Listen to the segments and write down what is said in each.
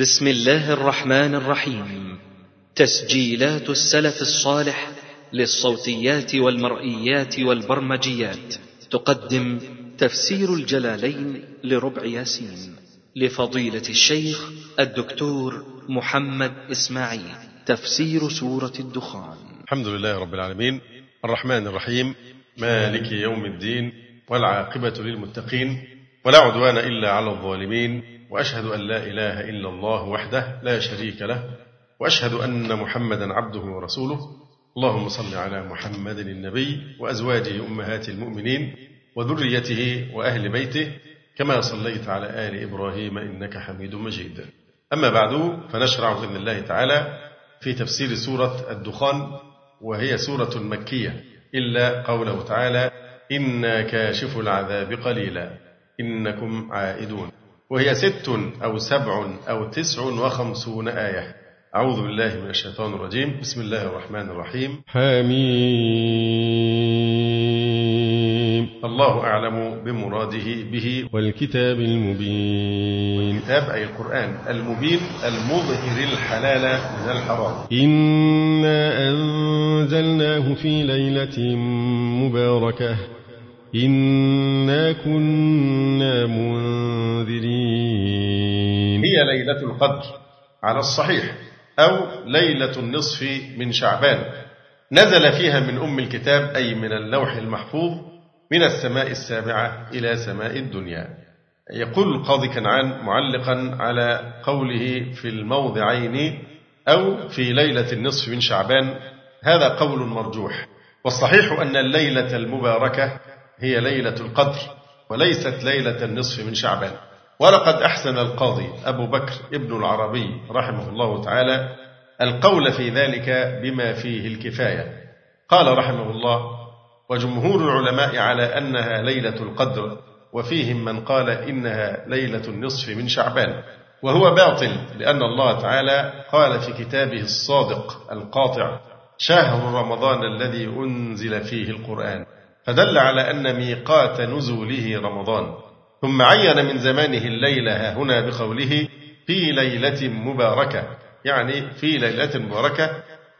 بسم الله الرحمن الرحيم. تسجيلات السلف الصالح للصوتيات والمرئيات والبرمجيات. تقدم تفسير الجلالين لربع ياسين. لفضيلة الشيخ الدكتور محمد إسماعيل. تفسير سورة الدخان. الحمد لله رب العالمين. الرحمن الرحيم. مالك يوم الدين والعاقبة للمتقين. ولا عدوان إلا على الظالمين. وأشهد أن لا إله إلا الله وحده لا شريك له وأشهد أن محمدا عبده ورسوله. اللهم صل على محمد النبي وأزواجه أمهات المؤمنين وذريته وأهل بيته كما صليت على آل إبراهيم إنك حميد مجيد. أما بعد فنشرع بإذن الله تعالى في تفسير سورة الدخان وهي سورة مكية. إلا قوله تعالى إنا كاشف العذاب قليلا إنكم عائدون. وهي ست أو سبع أو تسع وخمسون آية. أعوذ بالله من الشيطان الرجيم. بسم الله الرحمن الرحيم. حميم. الله أعلم بمراده به. والكتاب المبين. كتاب أي القرآن المبين المظهر الحلال من الحرام. إنا أنزلناه في ليلة مباركة. إنا كنا منذرين هي ليلة القدر على الصحيح أو ليلة النصف من شعبان. نزل فيها من أم الكتاب أي من اللوح المحفوظ من السماء السابعة إلى سماء الدنيا. يقول القاضي كنعان معلقا على قوله في الموضعين أو في ليلة النصف من شعبان هذا قول مرجوح. والصحيح أن الليلة المباركة هي ليلة القدر وليست ليلة النصف من شعبان. ولقد أحسن القاضي أبو بكر ابن العربي رحمه الله تعالى القول في ذلك بما فيه الكفاية. قال رحمه الله وجمهور العلماء على أنها ليلة القدر وفيهم من قال إنها ليلة النصف من شعبان. وهو باطل لأن الله تعالى قال في كتابه الصادق القاطع شهر رمضان الذي أنزل فيه القرآن. فدل على أن ميقات نزوله رمضان ثم عين من زمانه الليلة هنا بقوله في ليلة مباركة يعني في ليلة مباركة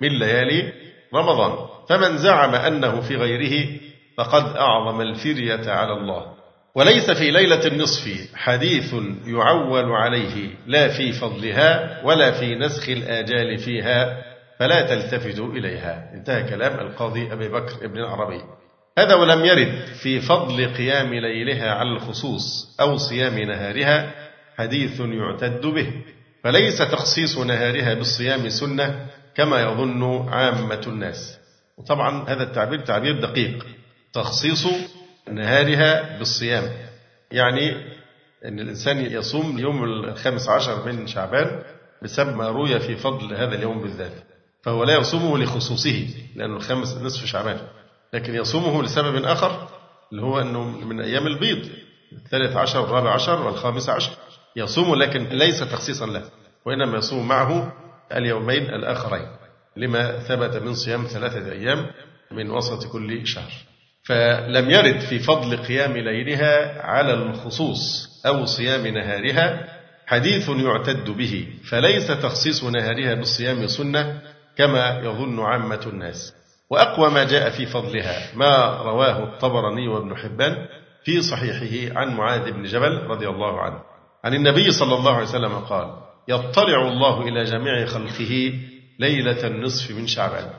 من ليالي رمضان. فمن زعم أنه في غيره فقد أعظم الفرية على الله. وليس في ليلة النصف حديث يعول عليه لا في فضلها ولا في نسخ الآجال فيها فلا تلتفتوا إليها. انتهى كلام القاضي أبي بكر ابن العربي. هذا ولم يرد في فضل قيام ليلها على الخصوص أو صيام نهارها حديث يعتد به. فليس تخصيص نهارها بالصيام سنة كما يظن عامة الناس. وطبعا هذا التعبير تعبير دقيق. تخصيص نهارها بالصيام. يعني أن الإنسان يصوم يوم الخامس عشر من شعبان بسبب ما روي في فضل هذا اليوم بالذات. فهو لا يصومه لخصوصه لأنه الخامس نصف شعبان. لكن يصومه لسبب آخر اللي هو أنه من أيام البيض الثالث عشر والرابع عشر والخامس عشر. يصوم لكن ليس تخصيصا له وإنما يصوم معه اليومين الآخرين لما ثبت من صيام ثلاثة أيام من وسط كل شهر. فلم يرد في فضل قيام ليلها على الخصوص أو صيام نهارها حديث يعتد به فليس تخصيص نهارها بالصيام سنة كما يظن عامة الناس. وأقوى ما جاء في فضلها ما رواه الطبراني وابن حبان في صحيحه عن معاذ بن جبل رضي الله عنه. عن النبي صلى الله عليه وسلم قال يطلع الله إلى جميع خلقه ليلة النصف من شعبان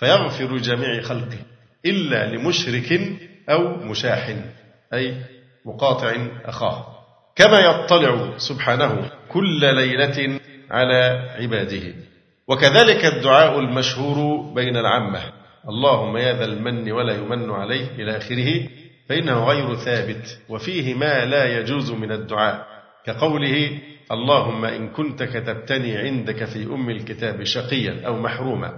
فيغفر جميع خلقه إلا لمشرك أو مشاح أي مقاطع أخاه. كما يطلع سبحانه كل ليلة على عباده. وكذلك الدعاء المشهور بين العامة اللهم يا ذا المن ولا يمن عليه إلى آخره فإنه غير ثابت وفيه ما لا يجوز من الدعاء. كقوله اللهم إن كنت كتبتني عندك في أم الكتاب شقيا أو محروما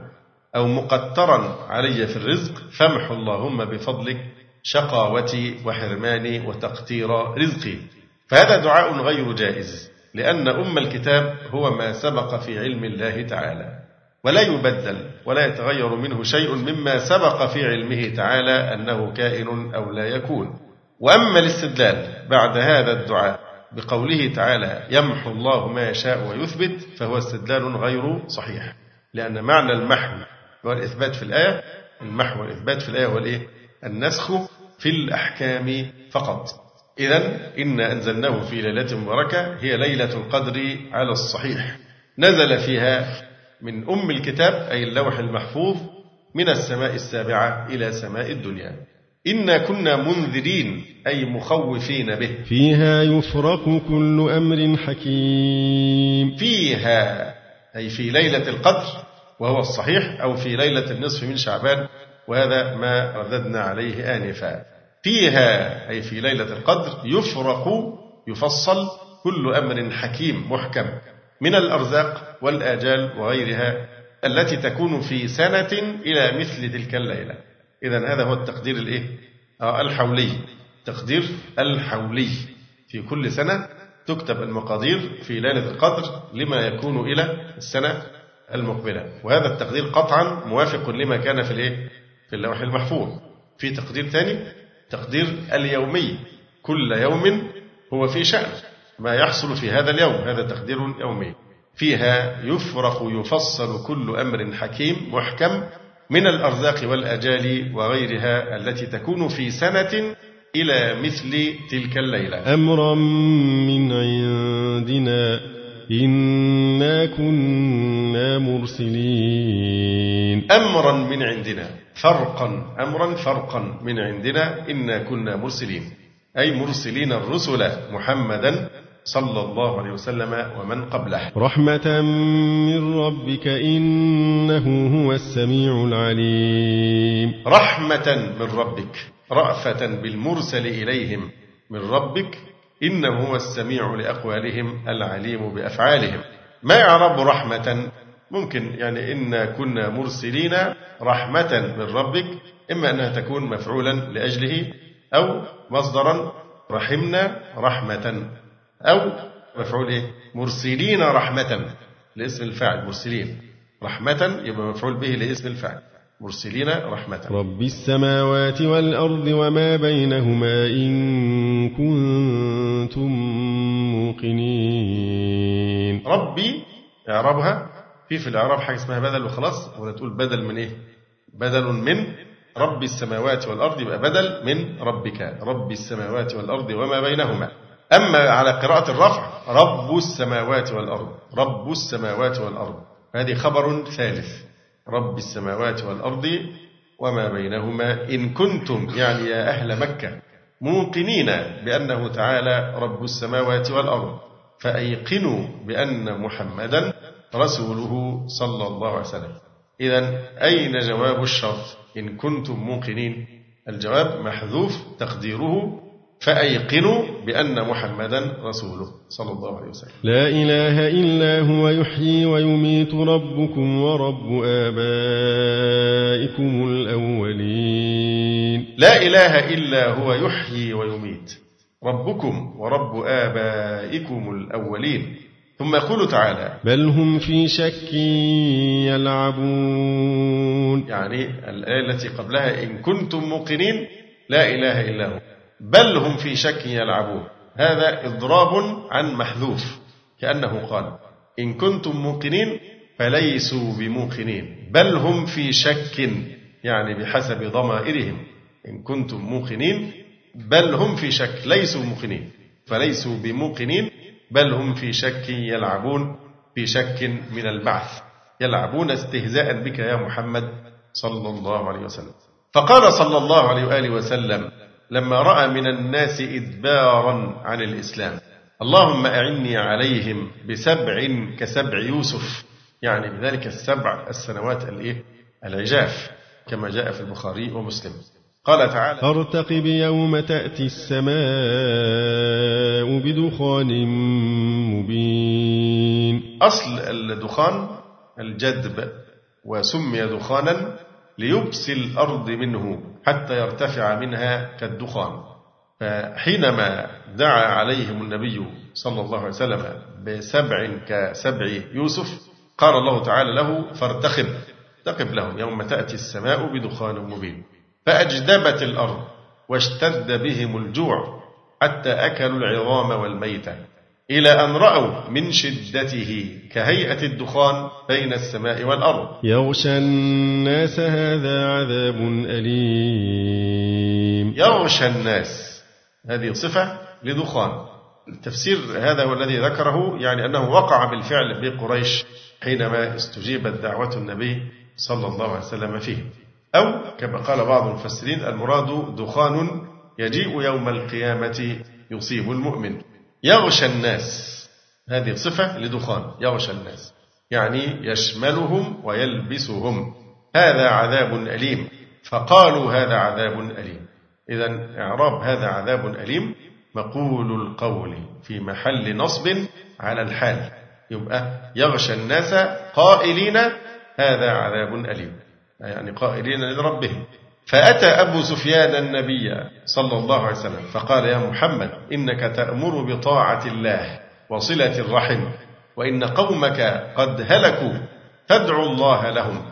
أو مقترا علي في الرزق فامح اللهم بفضلك شقاوتي وحرماني وتقتير رزقي. فهذا دعاء غير جائز لأن أم الكتاب هو ما سبق في علم الله تعالى. ولا يبدل ولا يتغير منه شيء مما سبق في علمه تعالى أنه كائن أو لا يكون. وأما الاستدلال بعد هذا الدعاء بقوله تعالى يمحو الله ما يشاء ويثبت فهو استدلال غير صحيح. لأن معنى المحو هو الإثبات في الآية المحو والإثبات في الآية هو الإيه؟ النسخ في الأحكام فقط. إذا إنا أنزلناه في ليلة مباركة هي ليلة القدر على الصحيح. نزل فيها من أم الكتاب أي اللوح المحفوظ من السماء السابعة إلى سماء الدنيا. إنا كنا منذرين أي مخوفين به. فيها يفرق كل أمر حكيم. فيها أي في ليلة القدر وهو الصحيح أو في ليلة النصف من شعبان وهذا ما رددنا عليه آنفا. فيها أي في ليلة القدر يفرق يفصل كل أمر حكيم محكم. من الأرزاق والآجال وغيرها التي تكون في سنة إلى مثل تلك الليلة. إذا هذا هو التقدير الإيه؟ آه الحولي. تقدير الحولي. في كل سنة تكتب المقادير في ليلة القدر لما يكون إلى السنة المقبلة. وهذا التقدير قطعا موافق لما كان في الإيه؟ في اللوح المحفوظ. في تقدير ثاني تقدير اليومي. كل يوم هو في شأن. ما يحصل في هذا اليوم هذا تقدير يومي. فيها يفرق يفصل كل أمر حكيم محكم من الأرزاق والأجال وغيرها التي تكون في سنة إلى مثل تلك الليلة. أمرا من عندنا إنا كنا مرسلين. أمرا من عندنا فرقا أمرا فرقا من عندنا إنا كنا مرسلين. أي مرسلين الرسل محمدا صلى الله عليه وسلم ومن قبله. رحمة من ربك إنه هو السميع العليم. رحمة من ربك رأفة بالمرسل إليهم من ربك إنه هو السميع لأقوالهم العليم بأفعالهم. ما إعراب رحمة؟ ممكن يعني إن كنا مرسلين رحمة من ربك إما أنها تكون مفعولا لأجله أو مصدرا رحمنا رحمة. أو مفعول إيه؟ مرسلين رحمة لاسم الفاعل مرسلين رحمة يبقى مفعول به لاسم الفاعل مرسلين رحمة. رب السماوات والأرض وما بينهما إن كنتم موقنين. ربي إعرابها في في الإعراب حاجة اسمها بدل وخلاص ولا تقول بدل من إيه؟ بدل من رب السماوات والأرض يبقى بدل من ربك. رب السماوات والأرض وما بينهما. أما على قراءة الرفع رب السماوات والأرض رب السماوات والأرض. هذه خبر ثالث. رب السماوات والأرض وما بينهما إن كنتم يعني يا أهل مكة موقنين بأنه تعالى رب السماوات والأرض. فأيقنوا بأن محمدا رسوله صلى الله عليه وسلم. إذا أين جواب الشرط؟ إن كنتم موقنين؟ الجواب محذوف تقديره فأيقنوا بأن محمدا رسوله صلى الله عليه وسلم. لا إله إلا هو يحيي ويميت ربكم ورب آبائكم الأولين. لا إله إلا هو يحيي ويميت ربكم ورب آبائكم الأولين. ثم يقول تعالى بل هم في شك يلعبون. يعني الآية التي قبلها إن كنتم موقنين لا إله إلا هو. بل هم في شك يلعبون. هذا إضراب عن محذوف كأنه قال إن كنتم موقنين فليسوا بموقنين. بل هم في شك يعني بحسب ضمائرهم. إن كنتم موقنين بل هم في شك ليسوا موقنين. فليسوا بموقنين بل هم في شك يلعبون في شك من البعث. يلعبون استهزاء بك يا محمد صلى الله عليه وسلم. فقال صلى الله عليه وآله وسلم لما رأى من الناس إدبارا عن الإسلام. اللهم أعني عليهم بسبع كسبع يوسف. يعني بذلك السبع السنوات الإيه؟ العجاف كما جاء في البخاري ومسلم. قال تعالى فارتقب يوم تأتي السماء بدخان مبين. أصل الدخان الجدب وسمي دخانا ليبسي الأرض منه. حتى يرتفع منها كالدخان. فحينما دعا عليهم النبي صلى الله عليه وسلم بسبع كسبع يوسف قال الله تعالى له فارتقب ارتقب لهم يوم تأتي السماء بدخان مبين. فأجدبت الأرض واشتد بهم الجوع حتى أكلوا العظام والميتة. إلى أن رأوا من شدته كهيئة الدخان بين السماء والأرض. يغشى الناس هذا عذاب أليم. يغشى الناس. هذه صفة لدخان. التفسير هذا هو الذي ذكره يعني أنه وقع بالفعل بقريش حينما استجيبت دعوة النبي صلى الله عليه وسلم فيه. أو كما قال بعض المفسرين المراد دخان يجيء يوم القيامة يصيب المؤمن. يغشى الناس. هذه صفة لدخان يغشى الناس. يعني يشملهم ويلبسهم. هذا عذاب أليم. فقالوا هذا عذاب أليم. إذا إعراب هذا عذاب أليم مقول القول في محل نصب على الحال. يبقى يغشى الناس قائلين هذا عذاب أليم. يعني قائلين لربهم. فأتى أبو سفيان النبي صلى الله عليه وسلم فقال يا محمد إنك تأمر بطاعة الله وصلة الرحم وإن قومك قد هلكوا فادعوا الله لهم.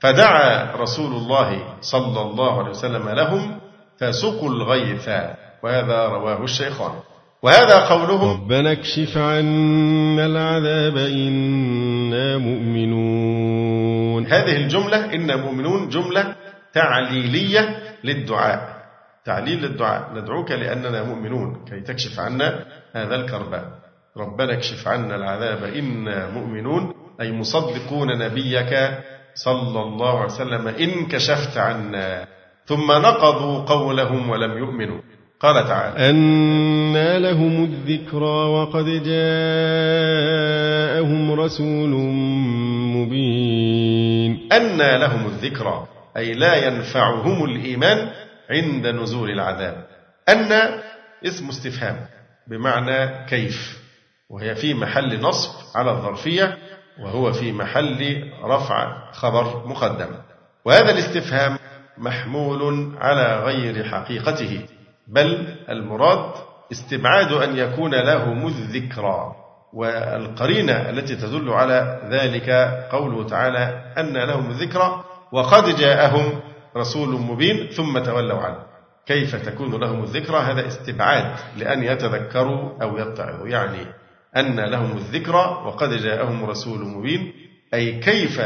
فدعا رسول الله صلى الله عليه وسلم لهم فسقوا الغيث. وهذا رواه الشيخان. وهذا قوله ربنا اكشف عنا العذاب إنا مؤمنون. هذه الجملة إنا مؤمنون جملة تعليلية للدعاء. تعليل للدعاء. ندعوك لأننا مؤمنون. كي تكشف عنا هذا الكرب. ربنا اكشف عنا العذاب. إنا مؤمنون. أي مصدقون نبيك صلى الله عليه وسلم. إن كشفت عنا. ثم نقضوا قولهم ولم يؤمنوا. قال تعالى أنى لهم الذكرى وقد جاءهم رسول مبين. أنى لهم الذكرى. أي لا ينفعهم الإيمان عند نزول العذاب. أن اسم استفهام بمعنى كيف وهي في محل نصب على الظرفية وهو في محل رفع خبر مقدم. وهذا الاستفهام محمول على غير حقيقته بل المراد استبعاد أن يكون لهم الذكرى. والقرينة التي تدل على ذلك قوله تعالى أن لهم الذكرى وقد جاءهم رسول مبين ثم تولوا عنه. كيف تكون لهم الذكرى؟ هذا استبعاد لأن يتذكروا أو يتعظوا يعني أن لهم الذكرى وقد جاءهم رسول مبين أي كيف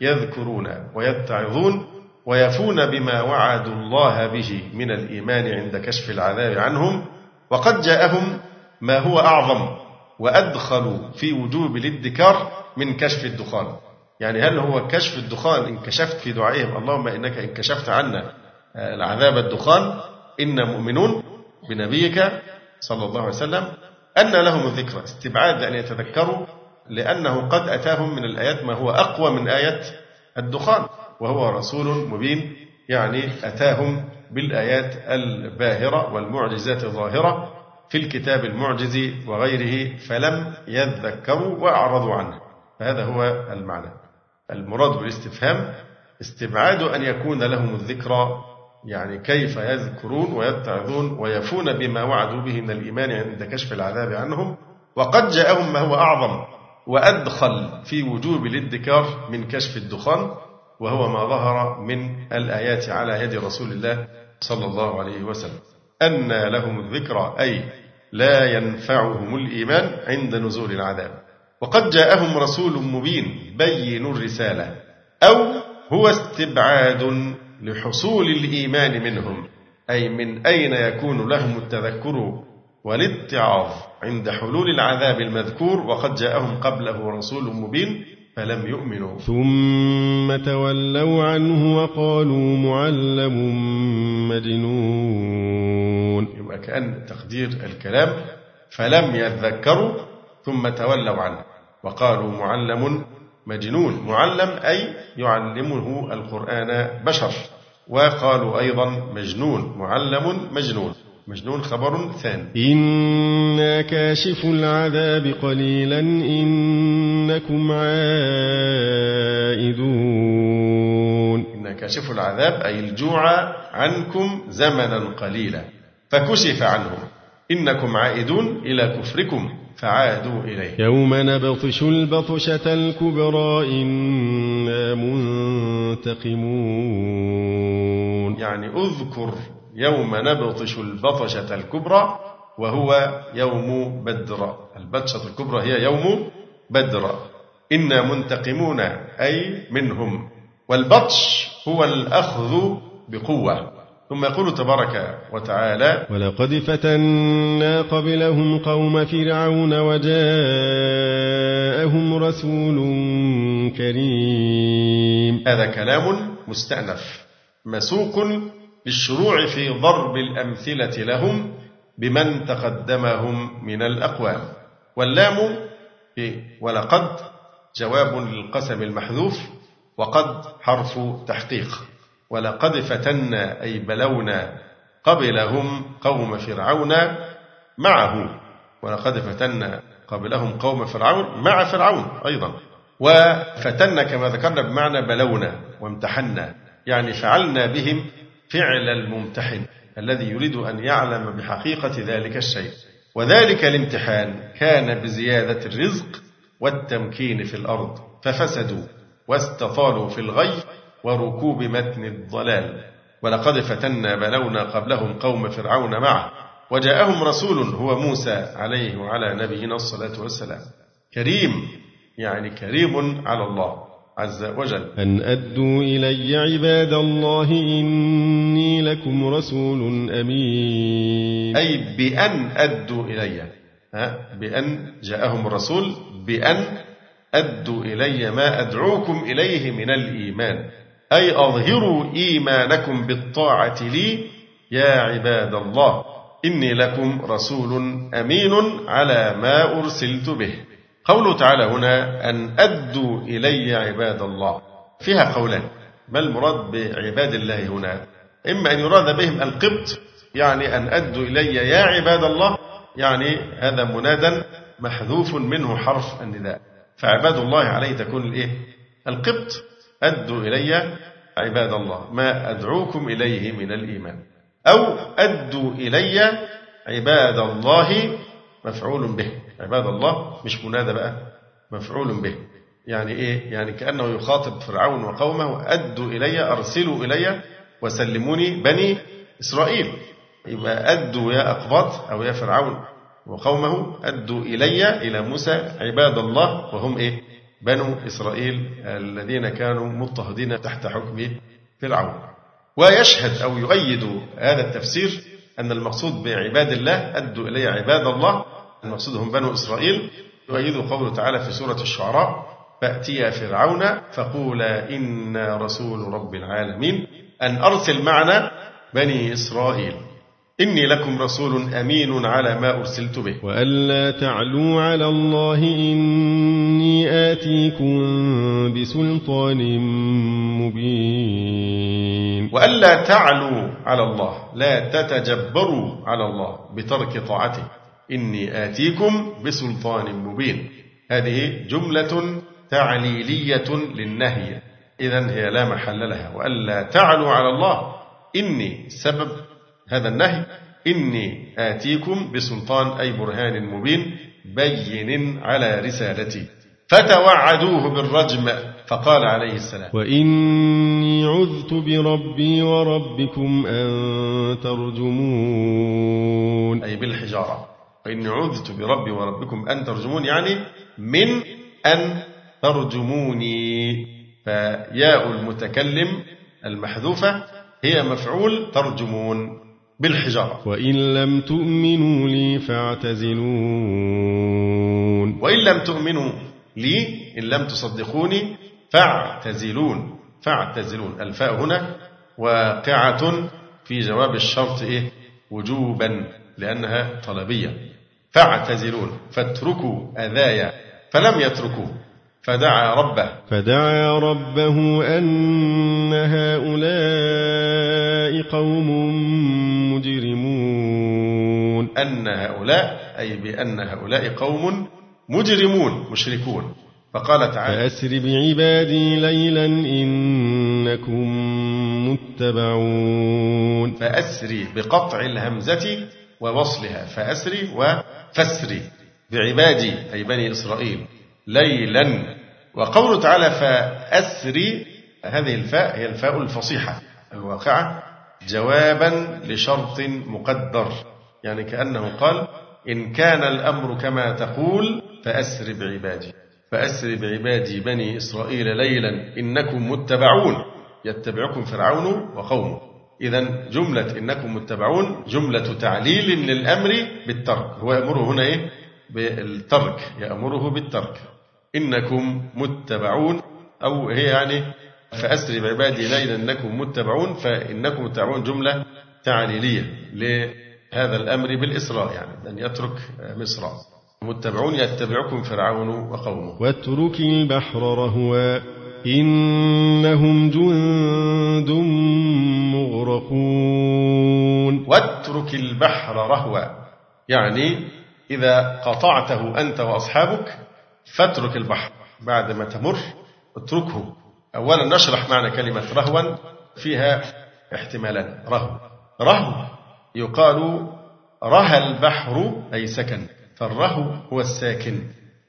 يذكرون ويتعظون ويفون بما وعدوا الله به من الإيمان عند كشف العذاب عنهم. وقد جاءهم ما هو أعظم وأدخلوا في وجوب الادكار من كشف الدخان. يعني هل هو كشف الدخان إن كشفت في دعائهم؟ اللهم إنك إن كشفت عنا آه، العذاب الدخان إنا مؤمنون بنبيك صلى الله عليه وسلم أن لهم الذكرى استبعاد أن يتذكروا لأنه قد أتاهم من الآيات ما هو أقوى من آية الدخان وهو رسول مبين يعني أتاهم بالآيات الباهرة والمعجزات الظاهرة في الكتاب المعجز وغيره فلم يذكروا وأعرضوا عنه. فهذا هو المعنى. المراد بالاستفهام استبعاد أن يكون لهم الذكرى يعني كيف يذكرون ويتعظون ويفون بما وعدوا به من الإيمان عند كشف العذاب عنهم. وقد جاءهم ما هو أعظم وأدخل في وجوب الادكار من كشف الدخان وهو ما ظهر من الآيات على يد رسول الله صلى الله عليه وسلم. أن لهم الذكرى أي لا ينفعهم الإيمان عند نزول العذاب. وقد جاءهم رسول مبين بين الرسالة أو هو استبعاد لحصول الإيمان منهم أي من أين يكون لهم التذكر والاتعاظ عند حلول العذاب المذكور وقد جاءهم قبله رسول مبين فلم يؤمنوا. ثم تولوا عنه وقالوا معلم مجنون. يبقى كأن تقدير الكلام فلم يذكروا ثم تولوا عنه. وقالوا معلم مجنون. معلم أي يعلمه القرآن بشر. وقالوا أيضا مجنون. معلم مجنون. مجنون خبر ثاني. إنا كاشف العذاب قليلا. إنكم عائدون. إنا كاشف العذاب أي الجوع عنكم زمنا قليلا. فكشف عنهم. إنكم عائدون إلى كفركم. فعادوا إليه. يوم نبطش البطشة الكبرى إنا منتقمون. يعني اذكر يوم نبطش البطشة الكبرى وهو يوم بدر. البطشة الكبرى هي يوم بدر. إنا منتقمون أي منهم. والبطش هو الأخذ بقوة. ثم يقول تبارك وتعالى ولقد فتنا قبلهم قوم فرعون وجاءهم رسول كريم. هذا كلام مستأنف مسوق للشروع في ضرب الأمثلة لهم بمن تقدمهم من الأقوام. واللام في ولقد جواب للقسم المحذوف وقد حرف تحقيق. ولقد فتنا أي بلونا قبلهم قوم فرعون معه. ولقد فتنا قبلهم قوم فرعون مع فرعون أيضا. وفتنا كما ذكرنا بمعنى بلونا وامتحنا يعني فعلنا بهم فعل الممتحن الذي يريد أن يعلم بحقيقة ذلك الشيء. وذلك الامتحان كان بزيادة الرزق والتمكين في الأرض ففسدوا واستطالوا في الغي وركوب متن الضلال. ولقد فتنا بلونا قبلهم قوم فرعون معه. وجاءهم رسول هو موسى عليه وعلى نبينا الصلاة والسلام. كريم يعني كريم على الله عز وجل. أن أدوا إلي عباد الله إني لكم رسول أمين. أي بأن أدوا إلي. بأن جاءهم الرسول بأن أدوا إلي ما أدعوكم إليه من الإيمان. أي أظهروا إيمانكم بالطاعة لي يا عباد الله إني لكم رسول أمين على ما أرسلت به. قوله تعالى هنا أن أدوا إلي عباد الله. فيها قولان. ما المراد بعباد الله هنا؟ إما أن يراد بهم القبط يعني أن أدوا إلي يا عباد الله يعني هذا منادى محذوف منه حرف النداء. فعباد الله عليه تكون الإيه؟ القبط. أدوا إلي عباد الله ما أدعوكم إليه من الإيمان. أو أدوا إلي عباد الله مفعول به. عباد الله مش منادى بقى مفعول به. يعني إيه؟ يعني كأنه يخاطب فرعون وقومه أدوا إلي أرسلوا إلي وسلموني بني إسرائيل. يبقى أدوا يا أقباط أو يا فرعون وقومه أدوا إلي إلى موسى عباد الله وهم إيه؟ بنو إسرائيل الذين كانوا مضطهدين تحت حكم فرعون. ويشهد أو يؤيد هذا التفسير أن المقصود بعباد الله أدوا إلي عباد الله المقصود هم بنو إسرائيل. يؤيد قوله تعالى في سورة الشعراء فأتيا فرعون فقولا إنا رسول رب العالمين. أن أرسل معنا بني إسرائيل. إني لكم رسول أمين على ما أرسلت به. وألا تعلوا على الله إني آتيكم بسلطان مبين. وألا تعلوا على الله لا تتجبروا على الله بترك طاعته. إني آتيكم بسلطان مبين. هذه جملة تعليلية للنهي. إذا هي لا محل لها. وألا تعلوا على الله إني سبب هذا النهي إني آتيكم بسلطان أي برهان مبين بين على رسالتي. فتوعدوه بالرجم فقال عليه السلام. وإني عذت بربي وربكم أن ترجمون. أي بالحجارة. وإني عذت بربي وربكم أن ترجمون يعني من أن ترجموني. فياء المتكلم المحذوفة هي مفعول ترجمون. بالحجارة. وإن لم تؤمنوا لي فاعتزلون. وإن لم تؤمنوا لي إن لم تصدقوني فاعتزلون. فاعتزلون. الفاء هنا واقعة في جواب الشرط إيه؟ وجوبا لأنها طلبية. فاعتزلون. فاتركوا أذايا فلم يتركوه فدعا ربه. فدعا ربه أن هؤلاء قوم مجرمون. أن هؤلاء أي بأن هؤلاء قوم مجرمون مشركون. فقال تعالى فأسر بعبادي ليلا إنكم متبعون. فأسري بقطع الهمزة ووصلها. فأسري وفسري بعبادي أي بني إسرائيل ليلا. وقوله تعالى فأسري هذه الفاء هي الفاء الفصيحة الواقعة. جوابا لشرط مقدر. يعني كأنه قال إن كان الأمر كما تقول فأسر بعبادي. فأسر بعبادي بني إسرائيل ليلا إنكم متبعون. يتبعكم فرعون وقومه. إذا جملة إنكم متبعون جملة تعليل للأمر بالترك. هو يأمره هنا إيه؟ بالترك. يأمره بالترك. إنكم متبعون أو هي يعني فأسر بعبادي ليلا إنكم متبعون فإنكم متبعون جملة تعليلية لهذا الأمر بالإسراء يعني أن يترك مصر. متبعون يتبعكم فرعون وقومه. واترك البحر رهوا إنهم جند مغرقون. واترك البحر رهوا يعني إذا قطعته أنت وأصحابك فاترك البحر. بعد ما تمر اتركه. أولا نشرح معنى كلمة رهوا فيها احتمالان. رهو. رهو يقال رهى البحر أي سكن. فالرهو هو الساكن.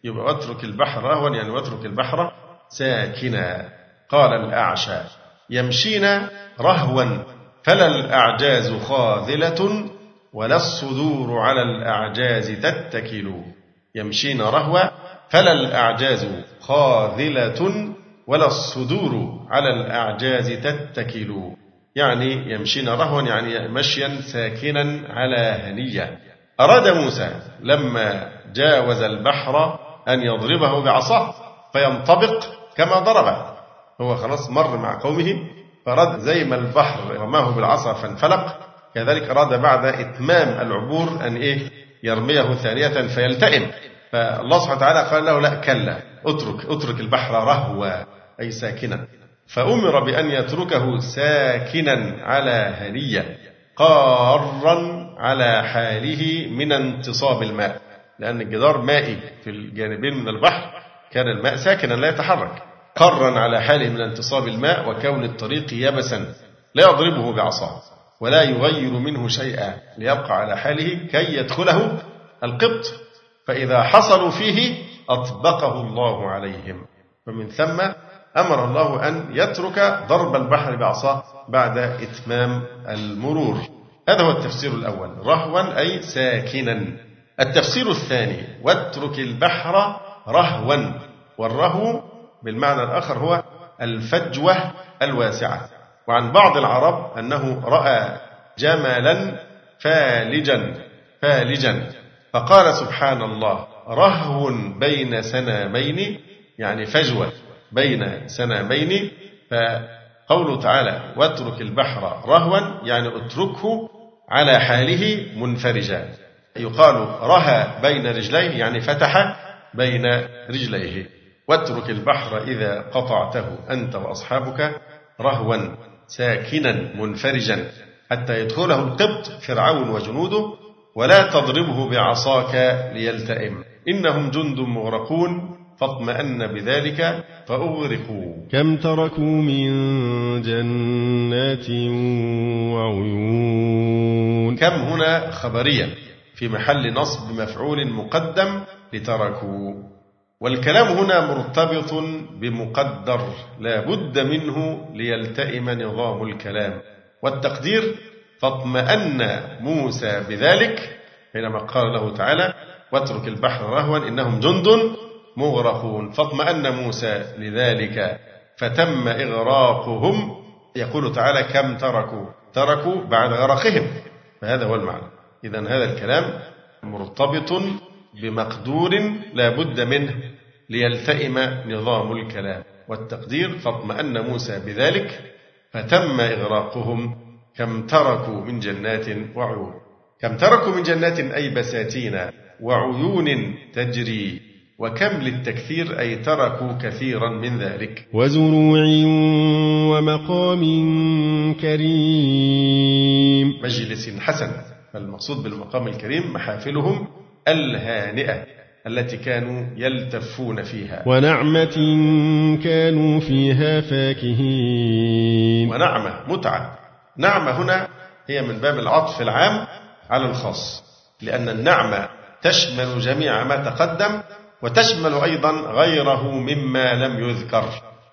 يبقى واترك البحر رهوا يعني واترك البحر ساكنا. قال الأعشى. يمشينا رهوا فلا الأعجاز خاذلة ولا الصدور على الأعجاز تتكل. يمشين رهوا فلا الأعجاز خاذلة ولا الصدور على الأعجاز تتكل. يعني يمشين رهوا يعني مشيا ساكنا على هنية. أراد موسى لما جاوز البحر أن يضربه بعصاه فينطبق كما ضربه. هو خلاص مر مع قومه فرد زي ما البحر رماه بالعصا فانفلق. كذلك أراد بعد إتمام العبور أن إيه؟ يرميه ثانية فيلتئم. فالله سبحانه وتعالى قال له لا كلا اترك اترك البحر رهوا. أي ساكنا فأمر بأن يتركه ساكنا على هنية قارا على حاله من انتصاب الماء. لأن الجدار مائي في الجانبين من البحر كان الماء ساكنا لا يتحرك. قرا على حاله من انتصاب الماء وكون الطريق يبسا لا يضربه بعصاه ولا يغير منه شيئا ليبقى على حاله كي يدخله القبط. فإذا حصلوا فيه أطبقه الله عليهم. فمن ثم أمر الله أن يترك ضرب البحر بعصاه بعد إتمام المرور. هذا هو التفسير الأول. رهوا أي ساكنا. التفسير الثاني واترك البحر رهوا. والرهو بالمعنى الآخر هو الفجوة الواسعة. وعن بعض العرب أنه رأى جملا فالجا فالجا. فقال سبحان الله رهو بين سنامين يعني فجوة. بين سنامين فقوله تعالى واترك البحر رهوا يعني اتركه على حاله منفرجا. يقال رهى بين رجليه يعني فتح بين رجليه. واترك البحر إذا قطعته أنت وأصحابك رهوا ساكنا منفرجا. حتى يدخله القبط فرعون وجنوده ولا تضربه بعصاك ليلتئم إنهم جند مغرقون فاطمأن بذلك فأغرقوا. كم تركوا من جنات وعيون؟ كم هنا خبرية في محل نصب مفعول مقدم لتركوا. والكلام هنا مرتبط بمقدر لا بد منه ليلتئم نظام الكلام. والتقدير فاطمأن موسى بذلك حينما قال له تعالى واترك البحر رهوا إنهم جند مغرقون. فاطمأن موسى لذلك فتم إغراقهم. يقول تعالى كم تركوا؟ تركوا بعد غرقهم. فهذا هو المعنى. إذا هذا الكلام مرتبط بمقدور لا بد منه ليلتئم نظام الكلام والتقدير. فاطمأن موسى بذلك فتم إغراقهم. كم تركوا من جنات وعيون؟ كم تركوا من جنات أي بساتين وعيون تجري وكم للتكثير أي تركوا كثيرا من ذلك؟ وزروع ومقام كريم. مجلس حسن. فالمقصود بالمقام الكريم محافلهم الهانئة التي كانوا يلتفون فيها. ونعمة كانوا فيها فاكهين. ونعمة متعة. نعمة هنا هي من باب العطف العام على الخاص لأن النعمة تشمل جميع ما تقدم وتشمل أيضا غيره مما لم يذكر.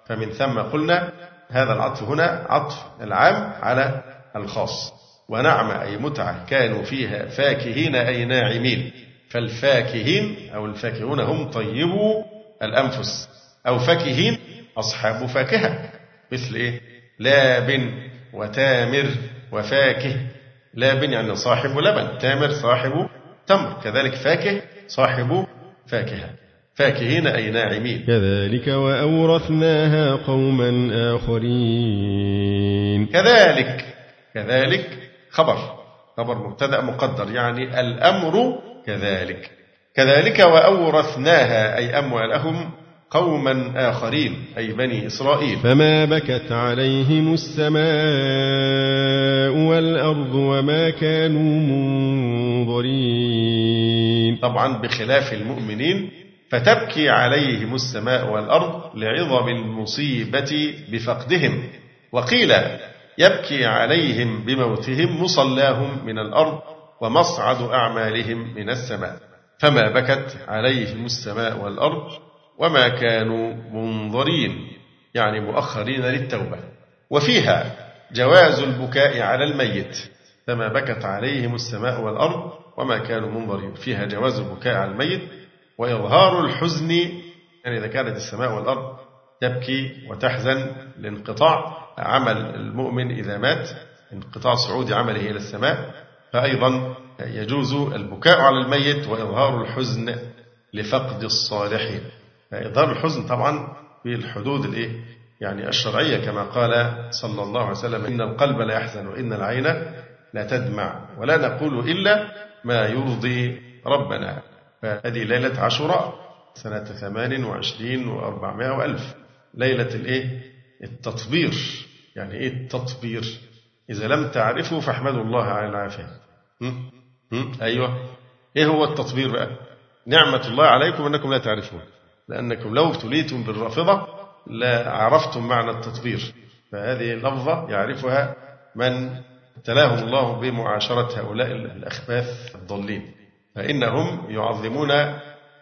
فمن ثم قلنا هذا العطف هنا عطف العام على الخاص. ونعمة أي متعة كانوا فيها فاكهين أي ناعمين. فالفاكهين أو الفاكهون هم طيبو الأنفس. أو فاكهين أصحاب فاكهة. مثل إيه؟ لاب وتامر وفاكه. لابن يعني صاحب لبن تامر صاحب تمر. كذلك فاكه صاحب فاكهة. فاكهين أي ناعمين. كذلك وأورثناها قوما آخرين. كذلك كذلك خبر خبر مبتدأ مقدر يعني الأمر كذلك. كذلك وأورثناها أي أموالهم قوما آخرين أي بني إسرائيل. فما بكت عليهم السماء والأرض وما كانوا منظرين طبعا بخلاف المؤمنين فتبكي عليهم السماء والأرض لعظم المصيبة بفقدهم. وقيل يبكي عليهم بموتهم مصلاهم من الأرض ومصعد أعمالهم من السماء. فما بكت عليهم السماء والأرض وما كانوا منظرين يعني مؤخرين للتوبة. وفيها جواز البكاء على الميت فما بكت عليهم السماء والأرض وما كانوا منظرين فيها جواز البكاء على الميت وإظهار الحزن يعني إذا كانت السماء والأرض تبكي وتحزن لانقطاع عمل المؤمن إذا مات انقطاع صعود عمله إلى السماء فأيضا يجوز البكاء على الميت وإظهار الحزن لفقد الصالحين إظهار الحزن طبعا في الحدود الإيه؟ يعني الشرعية كما قال صلى الله عليه وسلم إن القلب لا يحزن وإن العين لا تدمع ولا نقول إلا ما يرضي ربنا. فهذه ليلة عاشوراء سنة ثمان وعشرين وأربعمائة وألف. ليلة الإيه؟ التطبير. يعني إيه التطبير؟ إذا لم تعرفوا فاحمدوا الله على العافية. أيوه. إيه هو التطبير بقى؟ نعمة الله عليكم أنكم لا تعرفون. لأنكم لو ابتليتم بالرافضة لعرفتم معنى التطبير فهذه اللفظة يعرفها من ابتلاهم الله بمعاشرة هؤلاء الأخباث الضالين. فإنهم يعظمون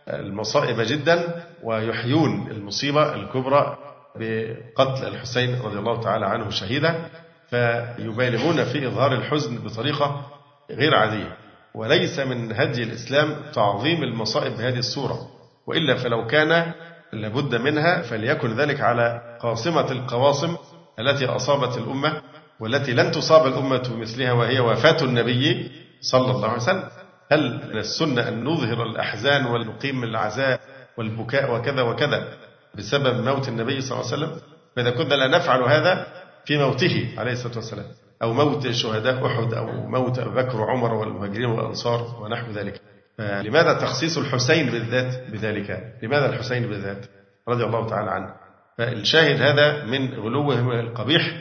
المصائب جدا ويحيون المصيبة الكبرى بقتل الحسين رضي الله تعالى عنه شهيدا فيبالغون في إظهار الحزن بطريقة غير عادية. وليس من هدي الإسلام تعظيم المصائب بهذه الصورة وإلا فلو كان لابد منها فليكن ذلك على قاصمة القواصم التي أصابت الأمة والتي لن تصاب الأمة بمثلها وهي وفاة النبي صلى الله عليه وسلم. هل من السنة أن نظهر الأحزان ونقيم العزاء والبكاء وكذا وكذا بسبب موت النبي صلى الله عليه وسلم؟ فإذا كنا لا نفعل هذا في موته عليه الصلاة والسلام أو موت شهداء أحد أو موت أبي بكر وعمر والمهاجرين والأنصار ونحو ذلك. فلماذا تخصيص الحسين بالذات بذلك؟ لماذا الحسين بالذات؟ رضي الله تعالى عنه. فالشاهد هذا من غلوهم القبيح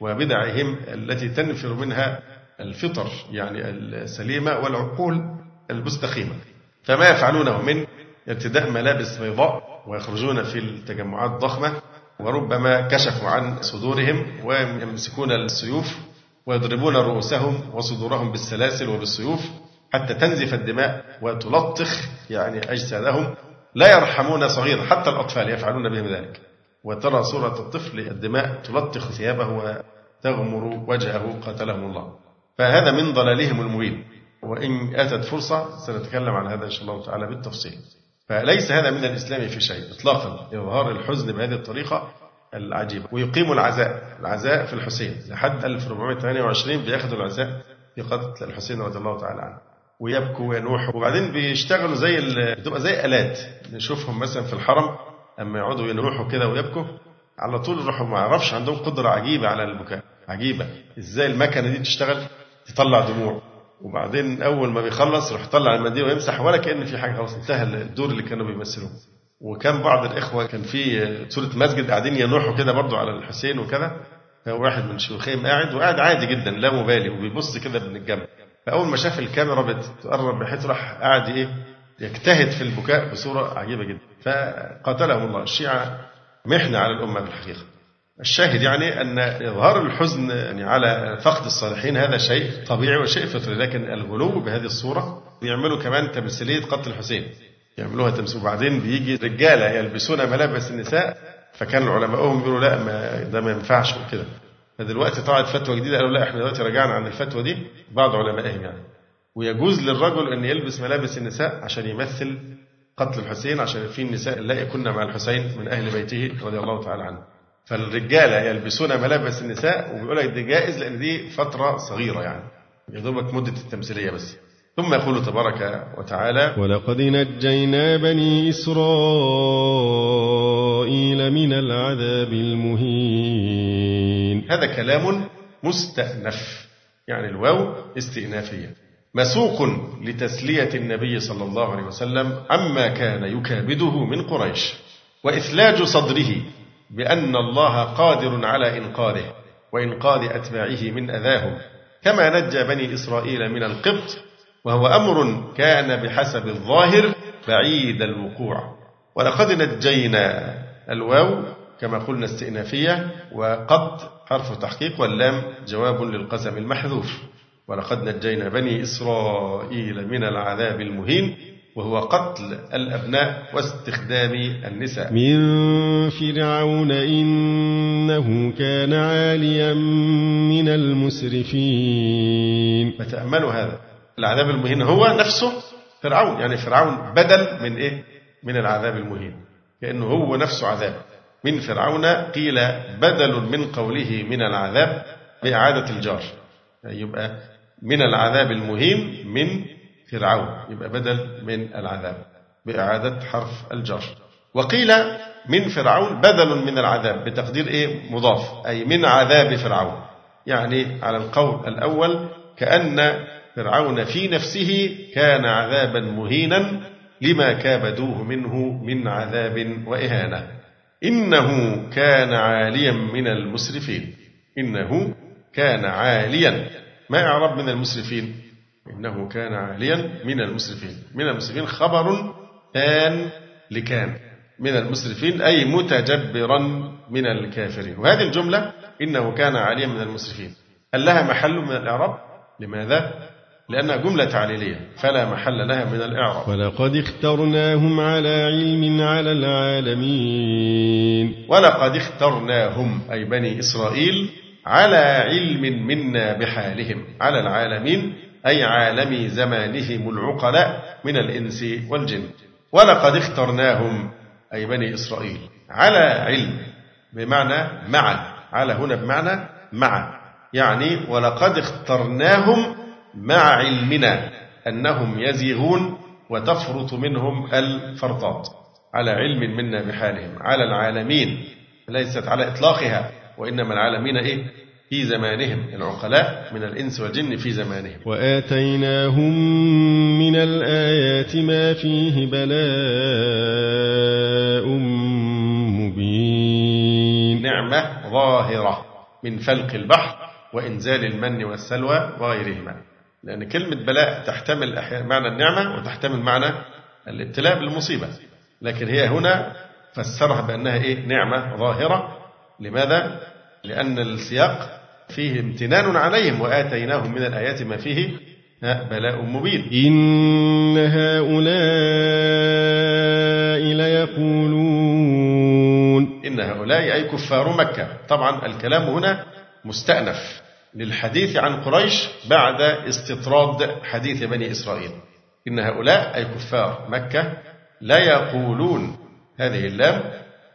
وبدعهم التي تنفر منها الفطر يعني السليمة والعقول المستقيمة. فما يفعلونه من ارتداء ملابس بيضاء ويخرجون في التجمعات الضخمة وربما كشفوا عن صدورهم ويمسكون السيوف ويضربون رؤوسهم وصدورهم بالسلاسل وبالسيوف حتى تنزف الدماء وتلطخ يعني أجسادهم. لا يرحمون صغيرا حتى الأطفال يفعلون بهم ذلك. وترى صورة الطفل الدماء تلطخ ثيابه وتغمر وجهه قاتلهم الله. فهذا من ضلالهم المبين. وإن أتت فرصة سنتكلم عن هذا إن شاء الله تعالى بالتفصيل. فليس هذا من الإسلام في شيء إطلاقا. إظهار الحزن بهذه الطريقة العجيبة. ويقيم العزاء العزاء في الحسين. لحد 1428 بياخذوا العزاء في قتل الحسين رضي الله تعالى عنه. ويبكوا وينوحوا. وبعدين بيشتغلوا زي بتبقى زي آلات. نشوفهم مثلا في الحرم أما يقعدوا ينوحوا كده ويبكوا على طول يروحوا. ما أعرفش عندهم قدرة عجيبة على البكاء. عجيبة. إزاي المكنة دي تشتغل؟ تطلع دموع. وبعدين أول ما بيخلص يروح يطلع المنديل ويمسح ولا كأن في حاجة. خلاص انتهى الدور اللي كانوا بيمثلوه. وكان بعض الإخوة كان في صورة مسجد قاعدين ينوحوا كده برضو على الحسين وكذا واحد من شيوخهم قاعد وقاعد عادي جدا لا مبالي وبيبص كده من الجنب فأول ما شاف الكاميرا بتقرب بحيث راح قاعد إيه يجتهد في البكاء بصورة عجيبة جدا. فقاتلهم الله. الشيعة محنة على الأمة في الحقيقة الشاهد يعني أن إظهار الحزن يعني على فقد الصالحين هذا شيء طبيعي وشيء فطري لكن الغلو بهذه الصورة بيعملوا كمان تمثيلية قتل الحسين. يعملوها تمثيل. وبعدين بيجي رجالة يلبسون ملابس النساء فكان علماؤهم يقولوا لا ما ده ما ينفعش وكده. فدلوقتي طلعت فتوى جديدة قالوا لا إحنا دلوقتي رجعنا عن الفتوى دي بعض علمائهم يعني. ويجوز للرجل أن يلبس ملابس النساء عشان يمثل قتل الحسين عشان في النساء اللائي كنا مع الحسين من أهل بيته رضي الله تعالى عنه. فالرجالة يلبسون ملابس النساء وبيقول لك دي جائز لأن دي فترة صغيرة يعني يا دوبك مدة التمثيلية بس. ثم يقول تبارك وتعالى ولقد نجينا بني إسرائيل من العذاب المهين. هذا كلام مستأنف يعني الواو استئنافية. مسوق لتسلية النبي صلى الله عليه وسلم عما كان يكابده من قريش وإثلاج صدره بأن الله قادر على إنقاذه وإنقاذ أتباعه من أذاهم. كما نجى بني إسرائيل من القبط وهو أمر كان بحسب الظاهر بعيد الوقوع. ولقد نجينا الواو كما قلنا استئنافية وقد حرف تحقيق واللام جواب للقسم المحذوف. ولقد نجينا بني إسرائيل من العذاب المهين وهو قتل الأبناء واستخدام النساء. من فرعون إنه كان عاليا من المسرفين. فتأملوا هذا. العذاب المهين هو نفسه فرعون. يعني فرعون بدل من إيه؟ من العذاب المهين. كأنه هو نفسه عذاب. من فرعون قيل بدل من قوله من العذاب بإعادة الجار. يعني يبقى من العذاب المهين من فرعون. يبقى بدل من العذاب بإعادة حرف الجر وقيل من فرعون بدل من العذاب بتقدير إيه؟ مضاف. أي من عذاب فرعون. يعني على القول الأول كأن فرعون في نفسه كان عذابا مهينا لما كابدوه منه من عذاب وإهانة. إنه كان عاليا من المسرفين. إنه كان عاليا. ما إعراب من المسرفين؟ إنه كان عاليا من المسرفين. من المسرفين خبر ثان لكان. من المسرفين أي متجبرا من الكافرين. وهذه الجملة إنه كان عاليا من المسرفين. هل لها محل من الإعراب؟ لماذا؟ لأنها جملة تعليلية فلا محل لها من الإعراب. ولقد اخترناهم على علم على العالمين. ولقد اخترناهم أي بني إسرائيل على علم منا بحالهم على العالمين أي عالم زمانهم العقلاء من الإنس والجن. ولقد اخترناهم أي بني إسرائيل على علم بمعنى مع على هنا بمعنى مع يعني ولقد اخترناهم مع علمنا أنهم يزيغون وتفرط منهم الفرطات على علم منا بحالهم على العالمين ليست على إطلاقها وإنما العالمين إيه؟ في زمانهم العقلاء من الإنس والجن في زمانهم. وآتيناهم من الآيات ما فيه بلاء مبين. نعمة ظاهرة من فلق البحر وإنزال المن والسلوى وغيرهما. لأن كلمة بلاء تحتمل أحيانا معنى النعمة وتحتمل معنى الابتلاء بالمصيبة. لكن هي هنا فسرها بأنها إيه؟ نعمة ظاهرة. لماذا؟ لأن السياق فيه امتنان عليهم وآتيناهم من الآيات ما فيه بلاء مبين. إن هؤلاء ليقولون. إن هؤلاء أي كفار مكة. طبعا الكلام هنا مستأنف. للحديث عن قريش بعد استطراد حديث بني إسرائيل. إن هؤلاء أي كفار مكة لا يقولون هذه اللام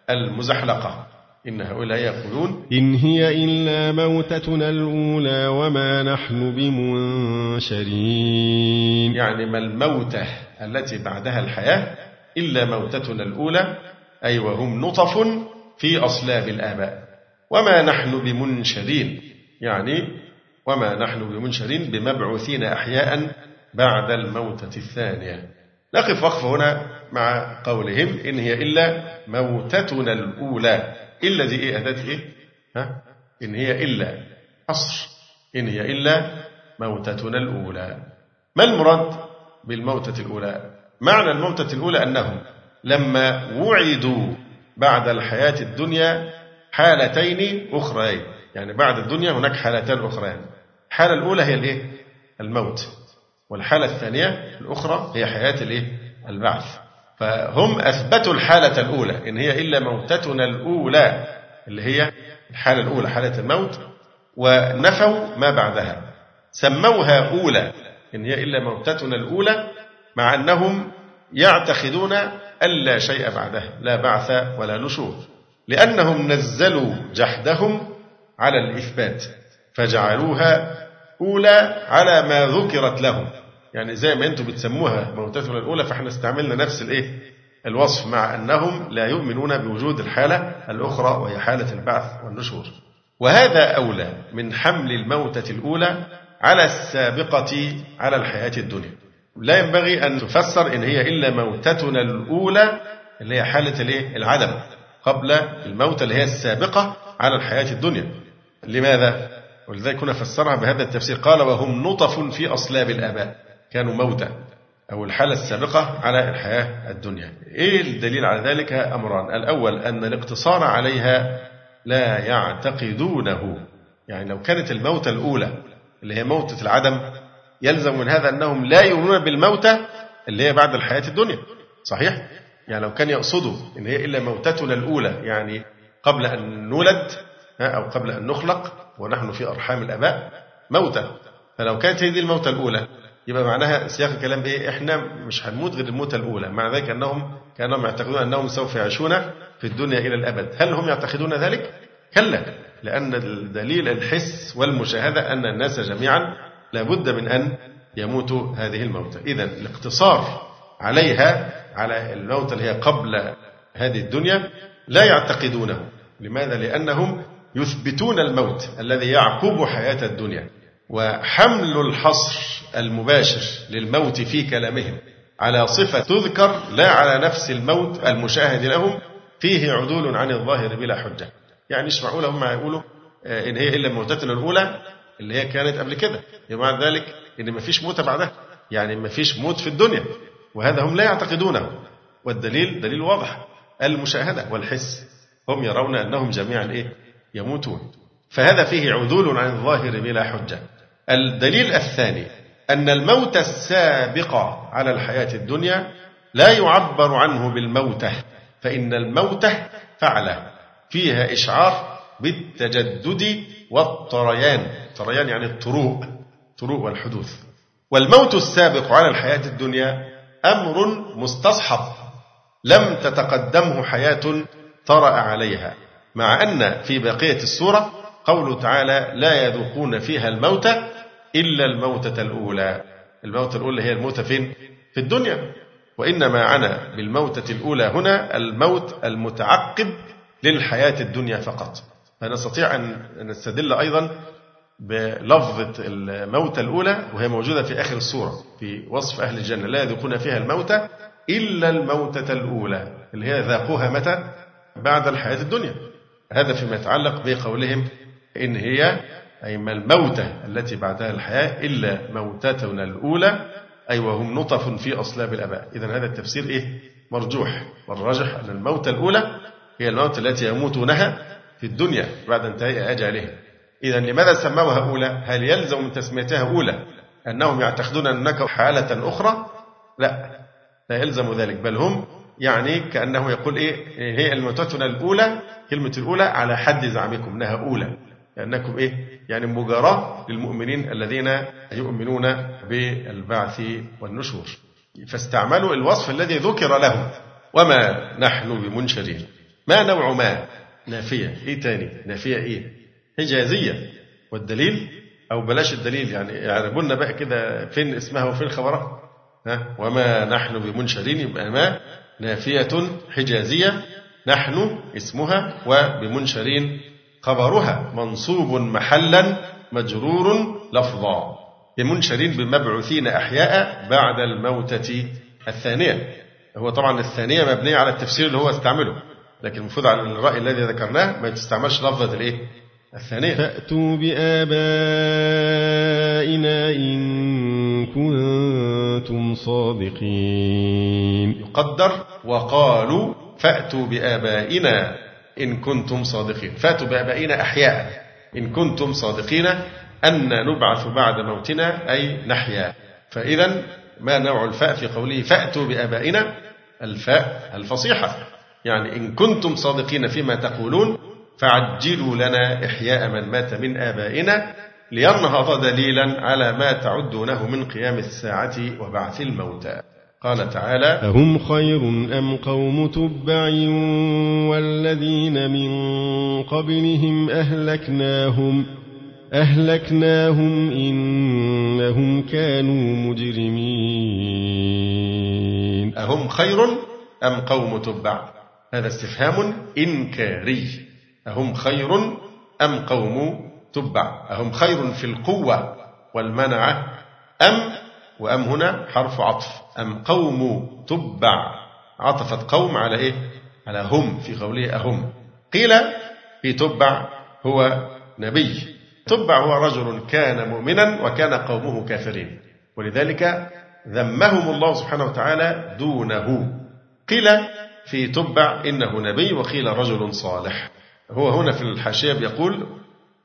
المزحلقة. إن هؤلاء يقولون إن هي إلا موتتنا الأولى وما نحن بمنشرين. يعني ما الموتة التي بعدها الحياة إلا موتتنا الأولى أي وهم نطف في أصلاب الآباء. وما نحن بمنشرين. يعني وما نحن بمنشرين بمبعوثين أحياء بعد الموتة الثانية. نقف وقف هنا مع قولهم إن هي إلا موتتنا الأولى. إلا دي إيه؟ أداة إيه؟ ها؟ إن هي إلا حصر إن هي إلا موتتنا الأولى. ما المراد بالموتة الأولى؟ معنى الموتة الأولى أنهم لما وعدوا بعد الحياة الدنيا حالتين أخرين. يعني بعد الدنيا هناك حالتان أخريان. الحالة الأولى هي الإيه؟ الموت. والحالة الثانية الأخرى هي حياة الإيه؟ البعث. فهم أثبتوا الحالة الأولى إن هي إلا موتتنا الأولى اللي هي الحالة الأولى حالة الموت ونفوا ما بعدها. سموها أولى إن هي إلا موتتنا الأولى مع أنهم يعتقدون ألا شيء بعدها لا بعث ولا نشور. لأنهم نزلوا جحدهم على الإثبات فجعلوها أولى على ما ذكرت لهم. يعني زي ما أنتم بتسموها موتتنا الأولى فإحنا استعملنا نفس الإيه؟ الوصف مع أنهم لا يؤمنون بوجود الحالة الأخرى وهي حالة البعث والنشور. وهذا أولى من حمل الموتة الأولى على السابقة على الحياة الدنيا. لا ينبغي أن تفسر إن هي إلا موتتنا الأولى اللي هي حالة؟ العدم قبل الموتة اللي هي السابقة على الحياة الدنيا. لماذا؟ ولذلك كنا فسرها بهذا التفسير. قال وهم نطف في أصلاب الآباء. كانوا موتى. أو الحالة السابقة على الحياة الدنيا. إيه الدليل على ذلك أمران؟ الأول أن الاقتصار عليها لا يعتقدونه. يعني لو كانت الموتة الأولى اللي هي موتة العدم يلزم من هذا أنهم لا يؤمنون بالموتة اللي هي بعد الحياة الدنيا. صحيح؟ يعني لو كان يقصدوا إن هي إلا موتتنا الأولى يعني قبل أن نولد أو قبل أن نخلق ونحن في أرحام الآباء موتة فلو كانت هذه الموتة الأولى يبقى معناها سياق الكلام إيه؟ إحنا مش هنموت غير الموتة الأولى، مع ذلك أنهم كانوا يعتقدون أنهم سوف يعيشون في الدنيا إلى الأبد، هل هم يعتقدون ذلك؟ كلا، لأن الدليل الحس والمشاهدة أن الناس جميعا لابد من أن يموتوا هذه الموتة، إذا الاقتصار عليها على الموت اللي هي قبل هذه الدنيا لا يعتقدونه، لماذا؟ لأنهم يثبتون الموت الذي يعقب حياة الدنيا وحمل الحصر المباشر للموت في كلامهم على صفة تذكر لا على نفس الموت المشاهد لهم فيه عدول عن الظاهر بلا حجة. يعني إيش معقولة هم يقولوا آه، إن هي إلا موتتنا الأولى اللي هي كانت قبل كده. مع ذلك إن ما فيش موت بعدها. يعني ما فيش موت في الدنيا. وهذا هم لا يعتقدونه. والدليل دليل واضح. المشاهدة والحس. هم يرون أنهم جميعا إيه؟ يموتون. فهذا فيه عدول عن الظاهر بلا حجة. الدليل الثاني أن الموت السابق على الحياة الدنيا لا يعبر عنه بالموتة فإن الموتة فعلة فيها إشعار بالتجدد والطريان. طريان يعني الطروء طروء والحدوث. والموت السابق على الحياة الدنيا أمر مستصحب. لم تتقدمه حياة طرأ عليها. مع أن في بقية السورة قوله تعالى لا يذوقون فيها الموت إلا الموتة الأولى. الموتة الأولى هي الموتة فين؟ في الدنيا. وإنما عنا بالموتة الأولى هنا الموت المتعقب للحياة الدنيا فقط. فنستطيع أن نستدل أيضا بلفظة الموتة الأولى وهي موجودة في آخر السورة في وصف أهل الجنة. لا يذوقون فيها الموتة إلا الموتة الأولى. اللي هي ذاقوها متى؟ بعد الحياة الدنيا. هذا فيما يتعلق بقولهم إن هي أي ما الموتة التي بعدها الحياة إلا موتتنا الأولى أي وهم نطف في أصلاب الآباء. إذا هذا التفسير إيه؟ مرجوح. والراجح أن الموتة الأولى هي الموتة التي يموتونها في الدنيا بعد انتهاء أجلهم. إذا لماذا سموها أولى؟ هل يلزم من تسميتها أولى؟ أنهم يعتقدون أنك حالة أخرى؟ لا لا يلزم ذلك بل هم يعني كأنه يقول إيه؟ هي الموتتنا الأولى كلمة الأولى على حد زعمكم أنها أولى. لأنكم إيه؟ يعني مجاراة للمؤمنين الذين يؤمنون بالبعث والنشور. فاستعملوا الوصف الذي ذكر لهم. وما نحن بمنشرين. ما نوع ما؟ نافية. إيه تاني؟ نافية إيه؟ حجازية. والدليل؟ أو بلاش الدليل يعني يعربوا لنا بقى كده فين اسمها وفين خبرها. ها؟ وما نحن بمنشرين يبقى ما نافية حجازية نحن اسمها وبمنشرين خبرها منصوب محلا مجرور لفظا بمنشرين بمبعوثين أحياء بعد الموتة الثانية. هو طبعا الثانية مبنية على التفسير اللي هو استعمله لكن المفروض على الرأي الذي ذكرناه ما تستعملش لفظة الإيه؟ الثانية. فأتوا بآبائنا إن كنتم صادقين. يقدر وقالوا فأتوا بآبائنا إن كنتم صادقين. فأتوا بآبائنا أحياء. إن كنتم صادقين أن نبعث بعد موتنا أي نحيا. فإذا ما نوع الفاء في قوله فأتوا بآبائنا؟ الفاء الفصيحة. يعني إن كنتم صادقين فيما تقولون فعجلوا لنا إحياء من مات من آبائنا لينهض دليلا على ما تعدونه من قيام الساعة وبعث الموتى. قال تعالى أهم خير أم قوم تبع والذين من قبلهم أهلكناهم أهلكناهم إنهم كانوا مجرمين. أهم خير أم قوم تبع؟ هذا استفهام إنكاري. أهم خير أم قوم تبع؟ أهم خير في القوة والمنعة أم وأم هنا حرف عطف. أم قوم تبع. عطفت قوم على إيه؟ على هم في قوله أهم. قيل في تبع هو نبي. تبع هو رجل كان مؤمنا وكان قومه كافرين. ولذلك ذمهم الله سبحانه وتعالى دونه. قيل في تبع إنه نبي وقيل رجل صالح. هو هنا في الحاشية بيقول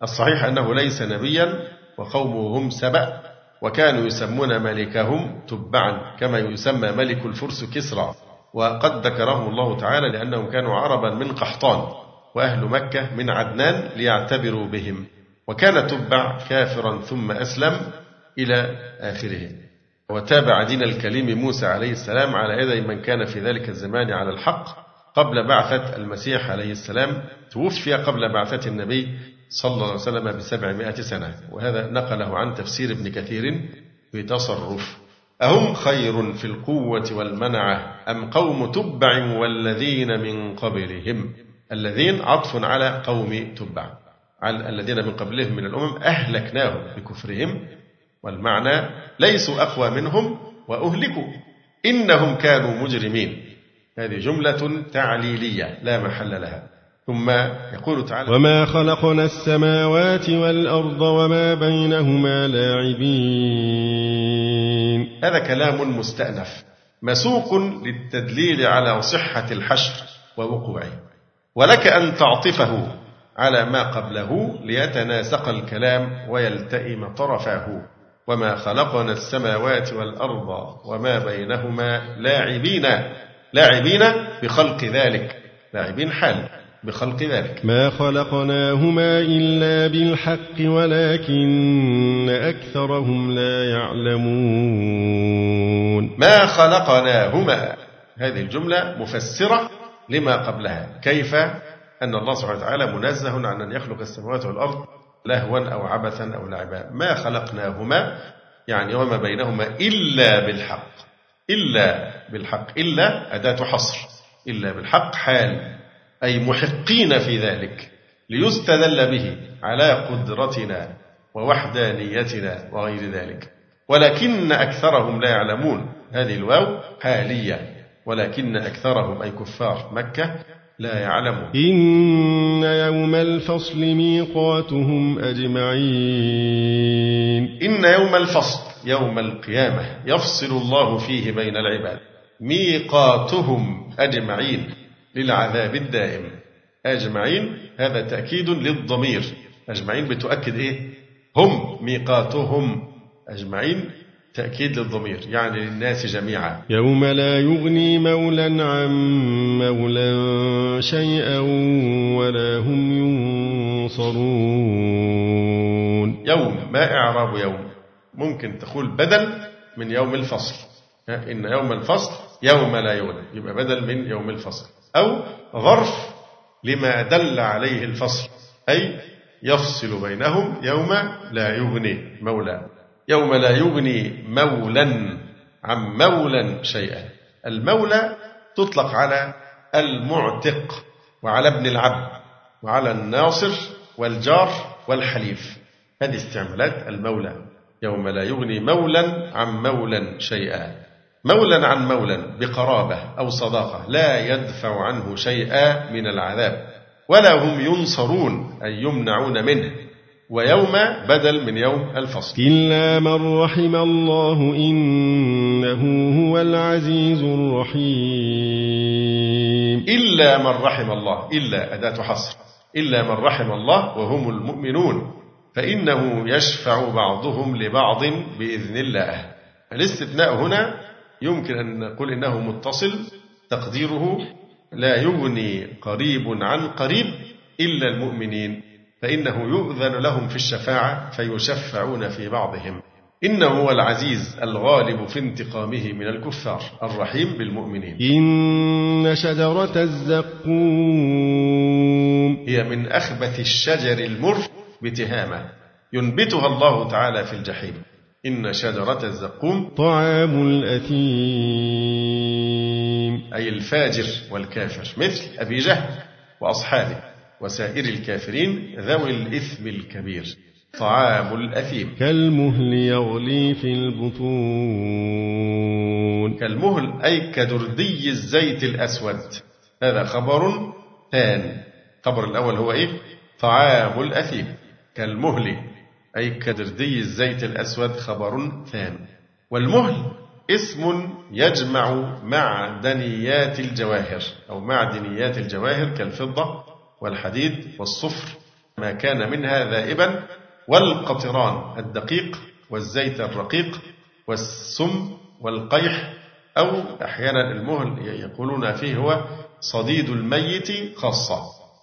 الصحيح أنه ليس نبيا وقومه هم سبأ. وكانوا يسمون ملكهم تبعا كما يسمى ملك الفرس كسرى. وقد ذكره الله تعالى لأنهم كانوا عربا من قحطان وأهل مكة من عدنان ليعتبروا بهم. وكان تبع كافرا ثم أسلم إلى آخره وتابع دين الكليم موسى عليه السلام على يدي من كان في ذلك الزمان على الحق قبل بعثة المسيح عليه السلام. توفي قبل بعثة النبي صلى الله عليه وسلم بسبعمائة سنة وهذا نقله عن تفسير ابن كثير في تصرف. أهم خير في القوة والمنعة أم قوم تبع والذين من قبلهم؟ الذين عطف على قوم تبع. على الذين من قبلهم من الأمم أهلكناهم بكفرهم والمعنى ليسوا أقوى منهم وأهلكوا. إنهم كانوا مجرمين. هذه جملة تعليلية لا محل لها. ثم يقول تعالى وما خلقنا السماوات والأرض وما بينهما لاعبين هذا كلام مستأنف مسوق للتدليل على صحة الحشر ووقوعه. ولك أن تعطفه على ما قبله ليتناسق الكلام ويلتئم طرفاه وما خلقنا السماوات والأرض وما بينهما لاعبين لاعبين بخلق ذلك لاعبين حال. بخلق ذلك. ما خلقناهما إلا بالحق ولكن أكثرهم لا يعلمون. ما خلقناهما هذه الجملة مفسرة لما قبلها. كيف؟ أن الله سبحانه وتعالى منزه عن أن يخلق السماوات والأرض لهوا أو عبثا أو لعبا. ما خلقناهما؟ يعني وما بينهما إلا بالحق. إلا بالحق. إلا أداة حصر. إلا بالحق حال. أي محقين في ذلك ليستدل به على قدرتنا ووحدانيتنا وغير ذلك. ولكن أكثرهم لا يعلمون هذه الواو حالية ولكن أكثرهم أي كفار مكة لا يعلمون. إن يوم الفصل ميقاتهم أجمعين. إن يوم الفصل يوم القيامة يفصل الله فيه بين العباد ميقاتهم أجمعين. للعذاب الدائم. أجمعين هذا تأكيد للضمير. أجمعين بتؤكد إيه؟ هم ميقاتهم. أجمعين تأكيد للضمير يعني للناس جميعا. يوم لا يغني مولا عن مولا شيئا ولا هم ينصرون. يوم ما إعراب يوم. ممكن تقول بدل من يوم الفصل. إن يوم الفصل يوم لا يغني يبقى بدل من يوم الفصل. أو ظرف لما دل عليه الفصل أي يفصل بينهم يوم لا يغني مولى. يوم لا يغني مولا عن مولا شيئا. المولى تطلق على المعتق وعلى ابن العبد وعلى الناصر والجار والحليف. هذه استعمالات المولى. يوم لا يغني مولا عن مولا شيئا. مولا عن مولا بقرابة أو صداقة لا يدفع عنه شيئا من العذاب ولا هم ينصرون أي يمنعون منه. ويوم بدل من يوم الفصل. إلا من رحم الله إنه هو العزيز الرحيم. إلا من رحم الله إلا أداة حصر. إلا من رحم الله وهم المؤمنون فإنه يشفع بعضهم لبعض بإذن الله. الاستثناء هنا يمكن أن نقول إنه متصل تقديره لا يغني قريب عن قريب إلا المؤمنين فإنه يؤذن لهم في الشفاعة فيشفعون في بعضهم. إنه هو العزيز الغالب في انتقامه من الكفار الرحيم بالمؤمنين. إن شجرة الزقوم هي من أخبث الشجر المر بتهامة ينبتها الله تعالى في الجحيم. إن شجرة الزقوم طعام الأثيم. أي الفاجر والكافر مثل أبي جهل وأصحابه وسائر الكافرين ذوي الإثم الكبير. طعام الأثيم. كالمهل يغلي في البطون. كالمهل أي كدردي الزيت الأسود. هذا خبر ثان الخبر الأول هو إيه؟ طعام الأثيم. كالمهل أي كدردي الزيت الأسود خبر ثان. والمهل اسم يجمع معدنيات الجواهر أو معدنيات الجواهر كالفضة والحديد والصفر ما كان منها ذائبا والقطران الدقيق والزيت الرقيق والسم والقيح أو أحيانا المهل يقولون فيه هو صديد الميت خاصة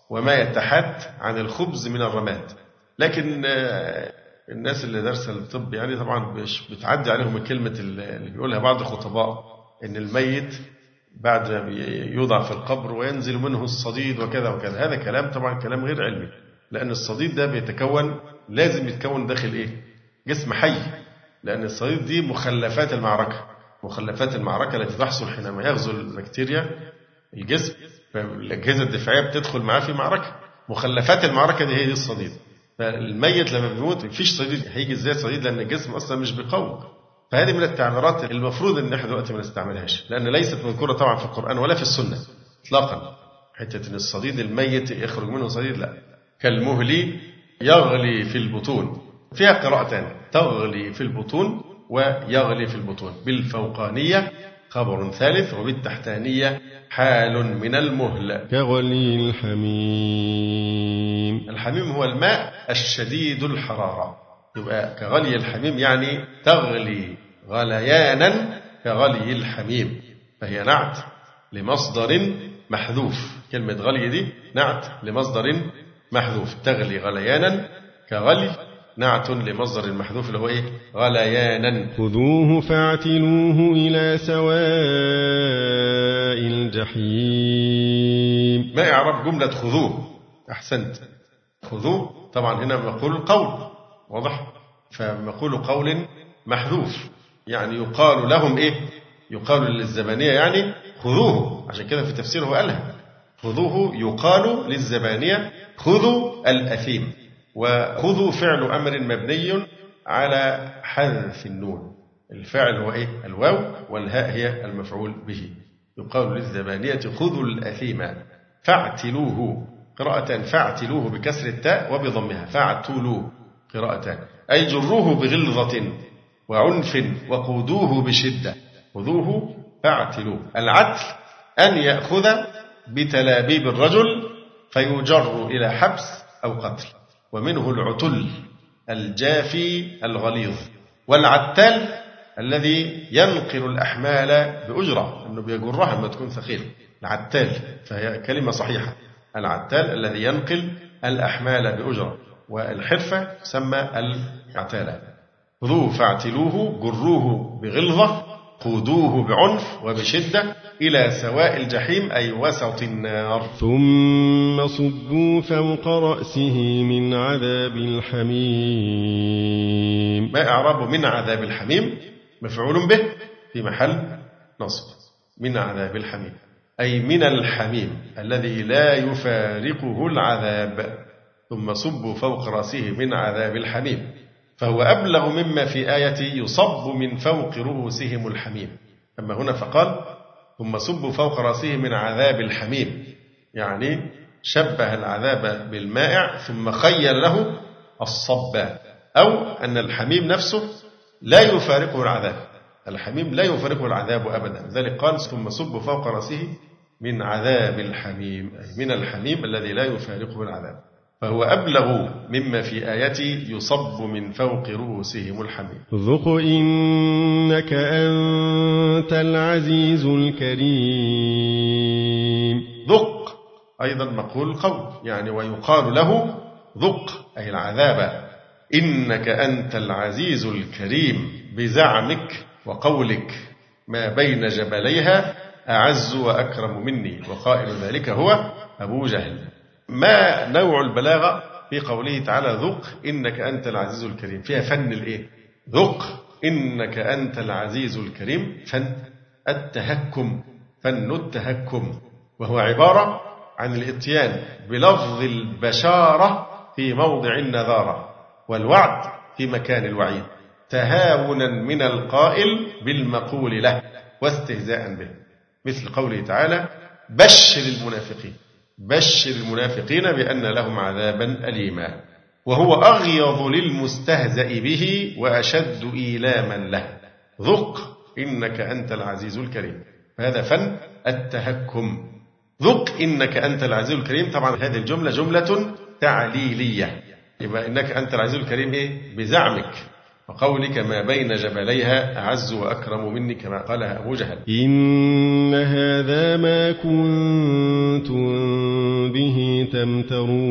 وما يتحت عن الخبز من الرماد. لكن آه، الناس اللي دارسه الطب يعني طبعا مش بتعدي عليهم كلمة اللي بيقولها بعض الخطباء إن الميت بعد يوضع في القبر وينزل منه الصديد وكذا وكذا. هذا كلام طبعا كلام غير علمي لأن الصديد ده بيتكون لازم يتكون داخل إيه؟ جسم حي لأن الصديد دي مخلفات المعركة مخلفات المعركة التي تحصل حينما يغزو البكتيريا. الجسم فالأجهزة الدفاعية بتدخل معاه في معركة مخلفات المعركة دي هي دي الصديد. فالميت لما بيموت مفيش صديد هيجي إزاي صديد لأن الجسم أصلا مش بيقوم فهذه من التعبيرات المفروض إن إحنا دلوقتي ما نستعملهاش لأن ليست مذكوره طبعا في القرآن ولا في السنة اطلاقا. حتة إن الصديد الميت يخرج منه صديد لا. كالمهل يغلي في البطون. فيها قراءتان تغلي في البطون ويغلي في البطون. بالفوقانية خبر ثالث وبالتحتانية حال من المهل. كغلي الحميم. الحميم هو الماء الشديد الحرارة. يبقى كغلي الحميم يعني تغلي غليانا كغلي الحميم. فهي نعت لمصدر محذوف. كلمة غلي دي نعت لمصدر محذوف. تغلي غليانا كغلي نعت لمصدر المحذوف اللي هو إيه؟ غليانا. خذوه فاعتلوه إلى سواء الجحيم. ما إعراب جملة خذوه. أحسنت. خذوه. طبعا هنا مقول قول واضح؟ فمقول قول محذوف. يعني يقال لهم إيه؟ يقال للزبانية يعني خذوه. عشان كده في تفسيره قالها. خذوه يقال للزبانية خذوا الأثيم. وخذوا فعل أمر مبني على حذف النون. الفاعل هو إيه؟ الواو والهاء هي المفعول به. يقال للزبانية خذوا الأثيم فاعتلوه. قراءة فاعتلوه بكسر التاء وبضمها. فاعتلوه. قراءتان أي جروه بغلظة وعنف وقودوه بشدة. خذوه فاعتلوه. العتل أن يأخذ بتلابيب الرجل فيجر إلى حبس أو قتل. ومنه العتل الجافي الغليظ والعتال الذي ينقل الأحمال بأجرة. أنه بيجرها لما تكون ثقيلة العتال فهي كلمة صحيحة. العتال الذي ينقل الأحمال بأجرة. والحرفة تسمى العتالة. خذوه فاعتلوه جروه بغلظة قودوه بعنف وبشدة إلى سواء الجحيم أي وسط النار. ثم صبوا فوق رأسه من عذاب الحميم. ما إعراب من عذاب الحميم؟ مفعول به في محل نصب. من عذاب الحميم. أي من الحميم الذي لا يفارقه العذاب. ثم صبوا فوق رأسه من عذاب الحميم. فهو أبلغ مما في آية يصب من فوق رؤوسهم الحميم. أما هنا فقال ثم صبوا فوق رأسه من عذاب الحميم. يعني شبه العذاب بالمائع ثم خيل له الصب. أو أن الحميم نفسه لا يفارقه العذاب. الحميم لا يفارقه العذاب أبدا. لذلك قال ثم صبوا فوق رأسه من عذاب الحميم. أي من الحميم الذي لا يفارقه العذاب. فهو أبلغ مما في آيتي يصب من فوق رؤوسهم الحميم. ذق إنك أنت العزيز الكريم. ذق أيضا مقول القول يعني ويقال له ذق أي العذاب. إنك أنت العزيز الكريم بزعمك وقولك ما بين جبليها أعز وأكرم مني. وقائل ذلك هو أبو جهل. ما نوع البلاغة في قوله تعالى ذق إنك أنت العزيز الكريم. فيها فن الإيه؟ ذق. إنك أنت العزيز الكريم. فن. التهكم. فن التهكم. وهو عبارة عن الإتيان بلفظ البشارة في موضع النذارة والوعد في مكان الوعيد. تهاونا من القائل بالمقول له واستهزاء به. مثل قوله تعالى بشر المنافقين. بشر المنافقين بأن لهم عذابا أليما وهو أغيظ للمستهزأ به وأشد إيلاما له. ذق إنك أنت العزيز الكريم. هذا فن التهكم. ذق إنك أنت العزيز الكريم. طبعا هذه الجملة جملة تعليلية. يبقى إنك أنت العزيز الكريم إيه؟ بزعمك. وقولك ما بين جبليها أعز وأكرم مني كما قالها أبو جهل. إن هذا ما كنتم به تمترون.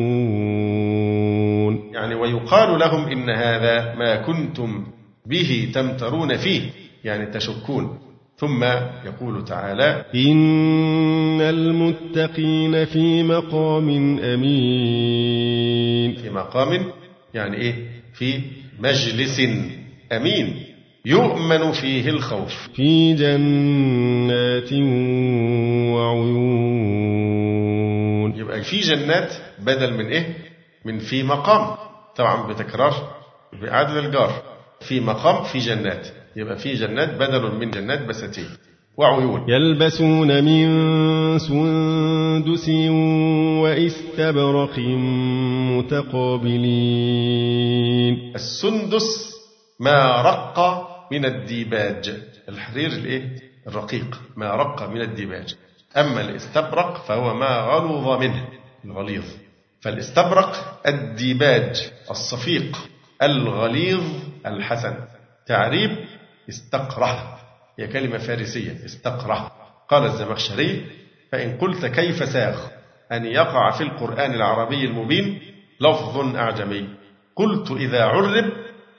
يعني ويقال لهم إن هذا ما كنتم به تمترون فيه يعني تشكون. ثم يقول تعالى إن المتقين في مقام أمين. في مقام يعني إيه؟ في مجلس أمين يؤمن فيه الخوف. في جنات وعيون. يبقى في جنات بدل من إيه؟ من في مقام. طبعا بتكرار بإعادة الجار. في مقام في جنات. يبقى في جنات بدل من جنات بساتين. وعيون. يلبسون من سندس وإستبرق متقابلين. السندس ما رق من الديباج. الحرير الإيه؟ الرقيق. ما رق من الديباج. أما الاستبرق فهو ما غلظ منه الغليظ. فالاستبرق الديباج الصفيق. الغليظ الحسن. تعريب استبره هي كلمة فارسية استبره قال الزمخشري فإن قلت كيف ساغ أن يقع في القرآن العربي المبين؟ لفظ أعجمي. قلت إذا عرب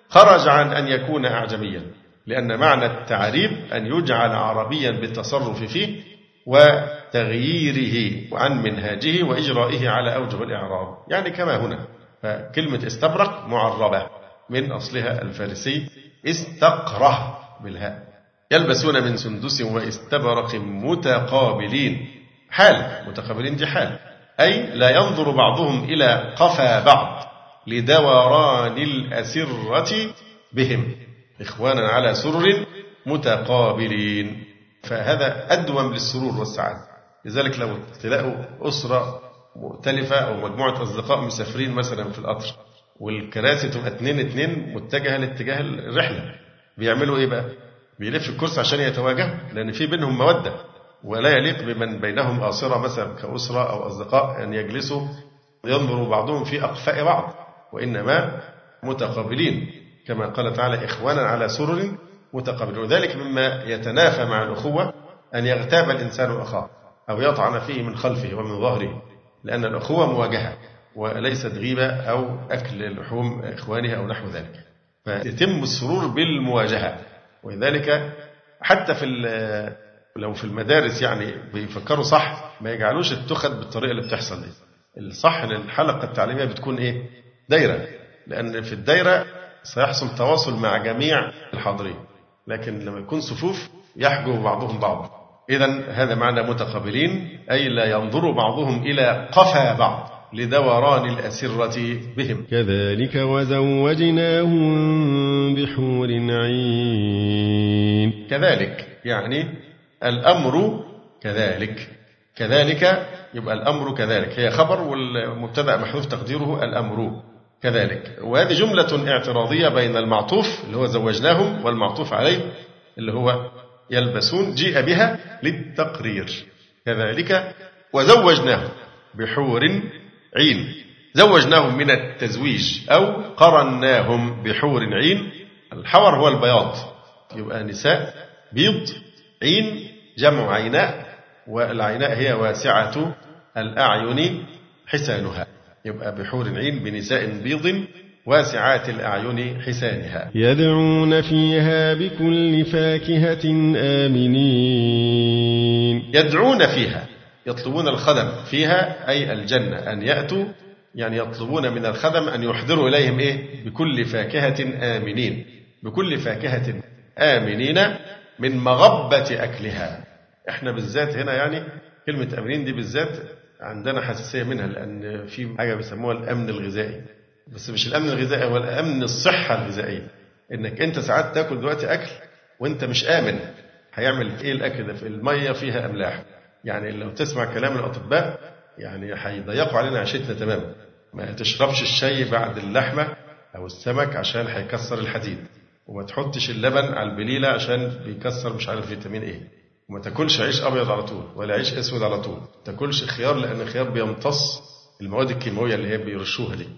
خرج عن أن يكون أعجميا لأن معنى التعريب أن يجعل عربيا بالتصرف فيه وتغييره عن منهاجه وإجرائه على أوجه الإعراب. يعني كما هنا فكلمة استبرق معربة من أصلها الفارسي استقره بالهاء. يلبسون من سندس واستبرق متقابلين. حال متقابلين دي حال أي لا ينظر بعضهم إلى قفا بعض لدوران الأسرة بهم. إخوانا على سرر متقابلين. فهذا أدوم للسرور والسعادة. لذلك لو تلاقوا أسرة مؤتلفة أو مجموعة أصدقاء مسافرين مثلا في القطر والكراسي تبقى اتنين اتنين متجهة لاتجاه الرحلة. بيعملوا إيه بقى؟ بيلف الكرسي عشان يتواجهوا لأن في بينهم مودة. ولا يليق بمن بينهم آصرة مثلا كأسرة أو أصدقاء أن يجلسوا ينظر بعضهم في أقفاء بعض. وإنما متقابلين كما قال تعالى إخوانا على سرر متقابلين وذلك مما يتنافى مع الأخوة أن يغتاب الإنسان أخاه أو يطعن فيه من خلفه ومن ظهره لأن الأخوة مواجهة وليست غيبة أو أكل لحوم إخوانها أو نحو ذلك. فيتم السرور بالمواجهة. ولذلك حتى في لو في المدارس يعني بيفكروا صح ما يجعلوش التخت بالطريقة اللي بتحصل دي. الصح ان الحلقة التعليمية بتكون إيه؟ دايرة. لأن في الدايرة سيحصل تواصل مع جميع الحاضرين. لكن لما يكون صفوف يحجب بعضهم بعضا. إذا هذا معنى متقابلين أي لا ينظر بعضهم إلى قفا بعض. لدوران الأسرة بهم. كذلك وزوجناهم بحور عين. كذلك يعني الأمر كذلك. كذلك يبقى الأمر كذلك. هي خبر والمبتدأ محذوف تقديره الأمر كذلك. وهذه جملة اعتراضية بين المعطوف اللي هو زوجناهم والمعطوف عليه اللي هو يلبسون جيء بها للتقرير. كذلك وزوجناهم بحور عين. زوجناهم من التزويج أو قرناهم بحور عين. الحور هو البياض. يبقى نساء بيض عين جمع عيناء والعيناء هي واسعة الأعين حسانها. يبقى بحور عين بنساء بيض واسعات الأعين حسانها. يدعون فيها بكل فاكهة آمنين. يدعون فيها. يطلبون الخدم فيها أي الجنة أن يأتوا يعني يطلبون من الخدم أن يحضروا إليهم إيه؟ بكل فاكهة آمنين. بكل فاكهة آمنين من مغبة أكلها. إحنا بالذات هنا يعني كلمة آمنين دي بالذات عندنا حساسية منها لأن في حاجة بيسموها الأمن الغذائي. بس مش الأمن الغذائي هو الأمن الصحة الغذائية. إنك أنت ساعات تاكل دلوقتي أكل وأنت مش آمن هيعمل إيه الأكل ده؟ في المية فيها أملاح. يعني لو تسمع كلام الأطباء يعني هيضيقوا علينا عيشتنا تماما. ما تشربش الشاي بعد اللحمة أو السمك عشان هيكسر الحديد وما تحطش اللبن على البليلة عشان بيكسر مش عارف فيتامين إيه. وما تاكلش عيش أبيض على طول ولا عيش أسود على طول. ما تاكلش خيار لأن الخيار بيمتص المواد الكيماوية اللي هي بيرشوها دي.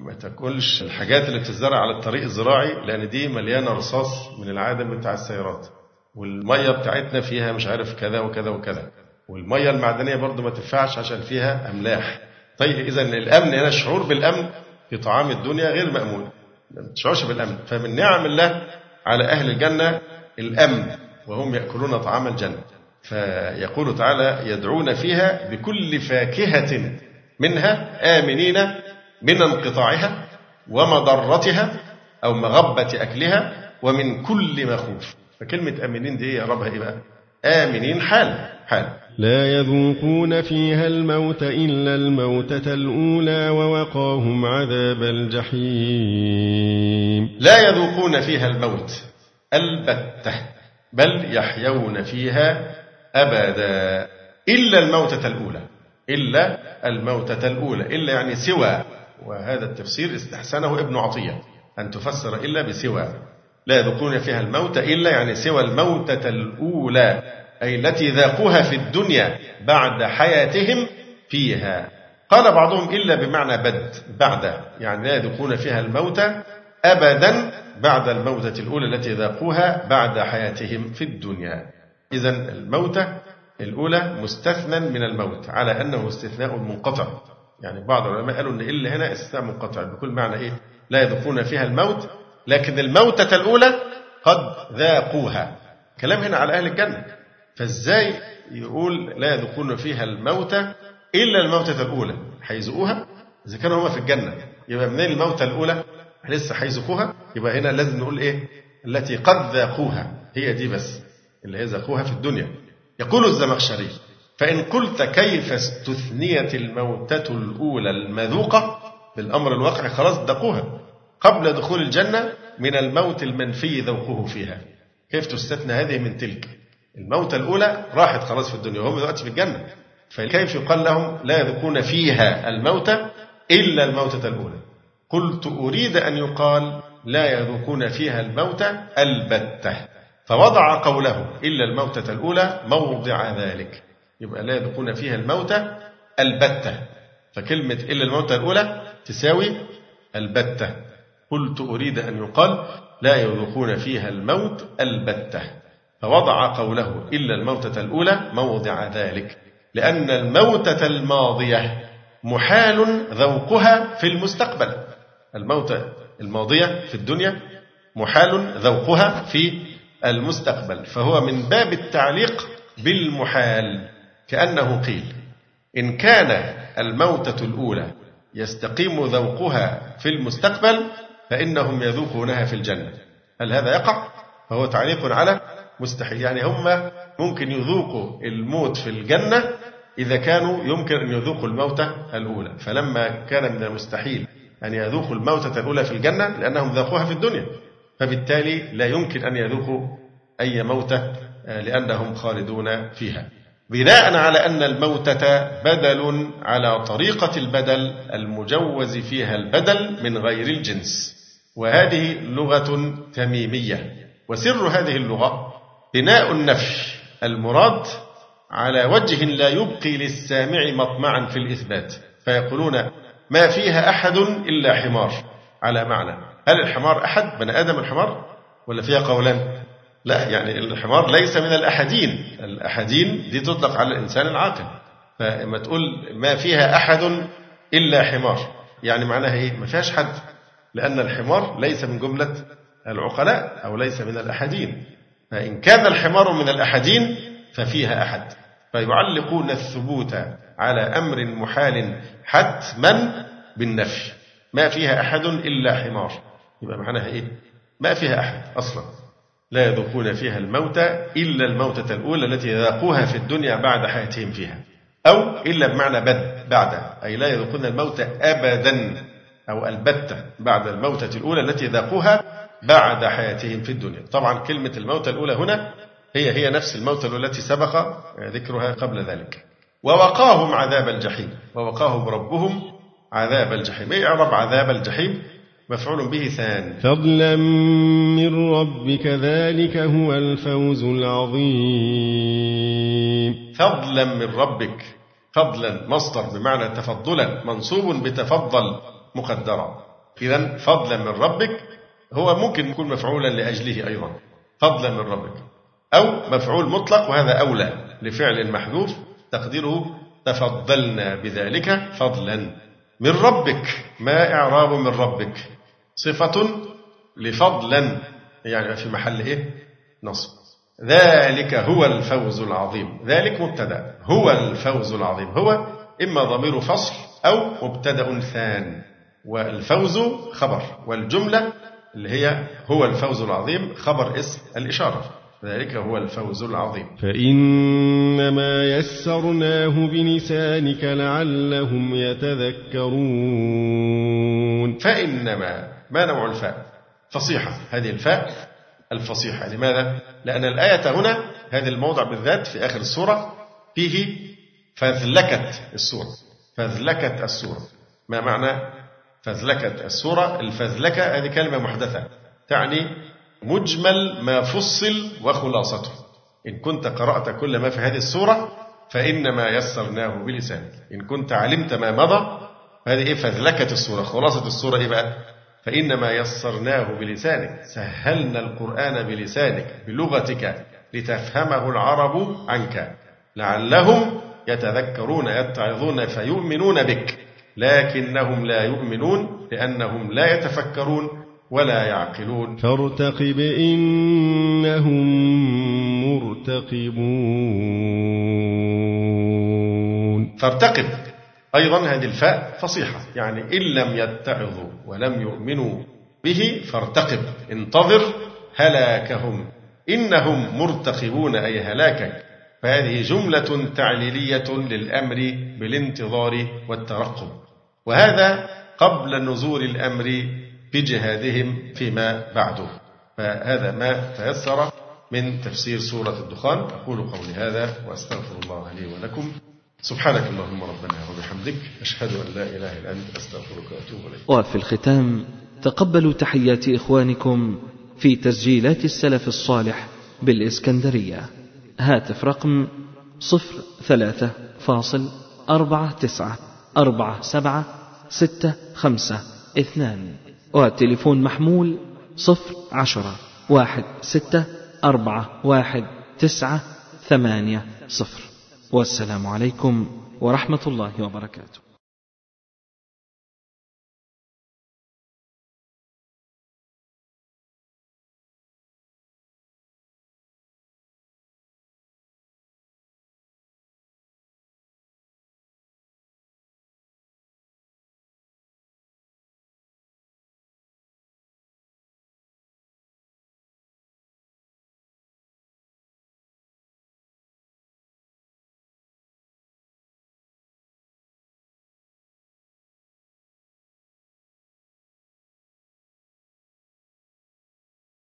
ما تاكلش الحاجات اللي بتزرع على الطريق الزراعي لأن دي مليانة رصاص من العادم بتاع السيارات. والمية بتاعتنا فيها مش عارف كذا وكذا وكذا. والمية المعدنية برضو ما تنفعش عشان فيها أملاح. طيب إذا الأمن هنا الشعور بالأمن في طعام الدنيا غير مأمون. ما تشعرش بالأمن. فمن نعم الله على أهل الجنة الأمن وهم يأكلون طعام الجنة. فيقول تعالى يدعون فيها بكل فاكهة منها آمنين من انقطاعها ومضرتها أو مغبة أكلها ومن كل مخوف. فكلمة آمنين دي يا رب إيه بقى؟ آمنين حال حال لا يذوقون فيها الموت إلا الموتة الأولى ووقاهم عذاب الجحيم. لا يذوقون فيها الموت البتة بل يحيون فيها أبدا إلا الموتة الأولى إلا الموتة الأولى إلا يعني سوى وهذا التفسير استحسنه ابن عطية أن تفسر إلا بسوى. لا يذوقون فيها الموت إلا يعني سوى الموتة الأولى. أي التي ذاقوها في الدنيا بعد حياتهم فيها. قال بعضهم إلا بمعنى بد بعد يعني لا يذوقون فيها الموت أبدا بعد الموتة الأولى التي ذاقوها بعد حياتهم في الدنيا. إذا الموتة الأولى مستثنى من الموت على أنه استثناء منقطع. يعني بعض العلماء قالوا أن إلا هنا استثناء منقطع بكل معنى إيه؟ لا يذوقون فيها الموت لكن الموتة الأولى قد ذاقوها. كلام هنا على أهل الجنة. فازاي يقول لا يذوقون فيها الموتى إلا الموتة الأولى؟ هيذوقوها؟ إذا كانوا هما في الجنة يبقى منين الموتة الأولى؟ لسه هيذوقوها؟ يبقى هنا لازم نقول إيه؟ التي قد ذاقوها هي دي بس اللي هي ذاقوها في الدنيا. يقول الزمخشري فإن قلت كيف استثنيت الموتة الأولى المذوقة؟ بالأمر الواقع خلاص ذاقوها. قبل دخول الجنة من الموت المنفي ذوقه فيها. كيف تستثنى هذه من تلك؟ الموتة الأولى راحت خلاص في الدنيا وهم دلوقتي في الجنة. فكيف يقال لهم لا يذوقون فيها الموتة إلا الموتة الأولى؟ قلت أريد أن يقال لا يذوقون فيها الموتة البتة. فوضع قوله إلا الموتة الأولى موضع ذلك. يبقى لا يذوقون فيها الموتة البتة. فكلمة إلا الموتة الأولى تساوي البتة. قلت أريد أن يقال لا يذوقون فيها الموت البتة. فوضع قوله إلا الموتة الأولى موضع ذلك لأن الموتة الماضية محال ذوقها في المستقبل. الموتة الماضية في الدنيا محال ذوقها في المستقبل. فهو من باب التعليق بالمحال كأنه قيل إن كان الموتة الأولى يستقيم ذوقها في المستقبل فإنهم يذوقونها في الجنة. هل هذا يقع؟ فهو تعليق على مستحيل. يعني هم ممكن يذوقوا الموت في الجنة إذا كانوا يمكن أن يذوقوا الموتة الأولى. فلما كان من المستحيل أن يذوقوا الموتة الأولى في الجنة لأنهم ذاقوها في الدنيا فبالتالي لا يمكن أن يذوقوا أي موتة آه، لأنهم خالدون فيها. بناء على أن الموتة بدل على طريقة البدل المجوز فيها البدل من غير الجنس. وهذه لغة تميمية. وسر هذه اللغة بناء النفي المراد على وجه لا يبقي للسامع مطمعا في الإثبات فيقولون ما فيها أحد إلا حمار. على معنى هل الحمار أحد بني آدم الحمار ولا فيها قولان؟ لا يعني الحمار ليس من الأحدين الأحدين دي تطلق على الإنسان العاقل. فلما تقول ما فيها أحد إلا حمار يعني معناها إيه؟ ما فيهاش حد لأن الحمار ليس من جملة العقلاء أو ليس من الأحدين. فإن كان الحمار من الأحدين ففيها أحد. فيعلقون الثبوت على أمر محال حتما بالنفي. ما فيها أحد إلا حمار. يبقى معناها إيه؟ ما فيها أحد أصلا. لا يذوقون فيها الموت إلا الموتة الأولى التي ذاقوها في الدنيا بعد حياتهم فيها. أو إلا بمعنى بد بعد. أي لا يذوقون الموت أبدا. أو البتة بعد الموتة الأولى التي ذاقوها بعد حياتهم في الدنيا. طبعا كلمة الموتة الأولى هنا هي هي نفس الموتة التي سبق ذكرها قبل ذلك. ووقاهم عذاب الجحيم. ووقاهم ربهم عذاب الجحيم. إيه اعرب عذاب الجحيم؟ مفعول به ثان فضلا من ربك ذلك هو الفوز العظيم. فضلا من ربك. فضلا مصدر بمعنى تفضلا منصوب بتفضل مقدرا. إذا فضلا من ربك هو ممكن يكون مفعولا لأجله أيضا فضلا من ربك أو مفعول مطلق وهذا أولى لفعل محذوف تقديره تفضلنا بذلك فضلا. من ربك ما إعراب من ربك؟ صفة لفضلا يعني في محل إيه؟ نصب. ذلك هو الفوز العظيم. ذلك مبتدأ. هو الفوز العظيم. هو إما ضمير فصل أو مبتدأ ثان. والفوز خبر والجملة اللي هي هو الفوز العظيم خبر اسم الإشارة. ذلك هو الفوز العظيم. فإنما يسرناه بلسانك لعلهم يتذكرون. فإنما ما نوع الفاء؟ فصيحة. هذه الفاء الفصيحة. لماذا؟ لأن الآية هنا هذا الموضع بالذات في آخر السورة فيه فذلكت السورة. فذلكت السورة. ما معنى؟ فذلكت السورة الفذلكة هذه كلمة محدثة تعني مجمل ما فصل وخلاصته. إن كنت قرأت كل ما في هذه السورة فإنما يسرناه بلسانك. إن كنت علمت ما مضى هذه إيه فذلكة السورة خلاصة السورة إيه بقى؟ فإنما يسرناه بلسانك. سهلنا القرآن بلسانك بلغتك لتفهمه العرب عنك. لعلهم يتذكرون يتعظون فيؤمنون بك. لكنهم لا يؤمنون لأنهم لا يتفكرون ولا يعقلون. فارتقب إنهم مرتقبون. فارتقب. أيضا هذه الفاء فصيحة. يعني إن لم يتعظوا ولم يؤمنوا به فارتقب. انتظر هلاكهم. إنهم مرتقبون أي هلاكك. فهذه جملة تعليلية للأمر بالانتظار والترقب. وهذا قبل نزول الأمر بجهادهم فيما بعده. فهذا ما تيسر من تفسير سورة الدخان. أقول قولي هذا وأستغفر الله لي ولكم. سبحانك اللهم ربنا وبحمدك. أشهد أن لا إله إلا أنت. أستغفرك وأتوب إليك. وفي الختام تقبلوا تحيات إخوانكم في تسجيلات السلف الصالح بالإسكندرية. هاتف رقم صفر ثلاثة فاصل أربعة تسعة. أربعة سبعة ستة خمسة اثنان. وتليفون محمول صفر عشرة واحد ستة أربعة واحد تسعة ثمانية صفر. والسلام عليكم ورحمة الله وبركاته.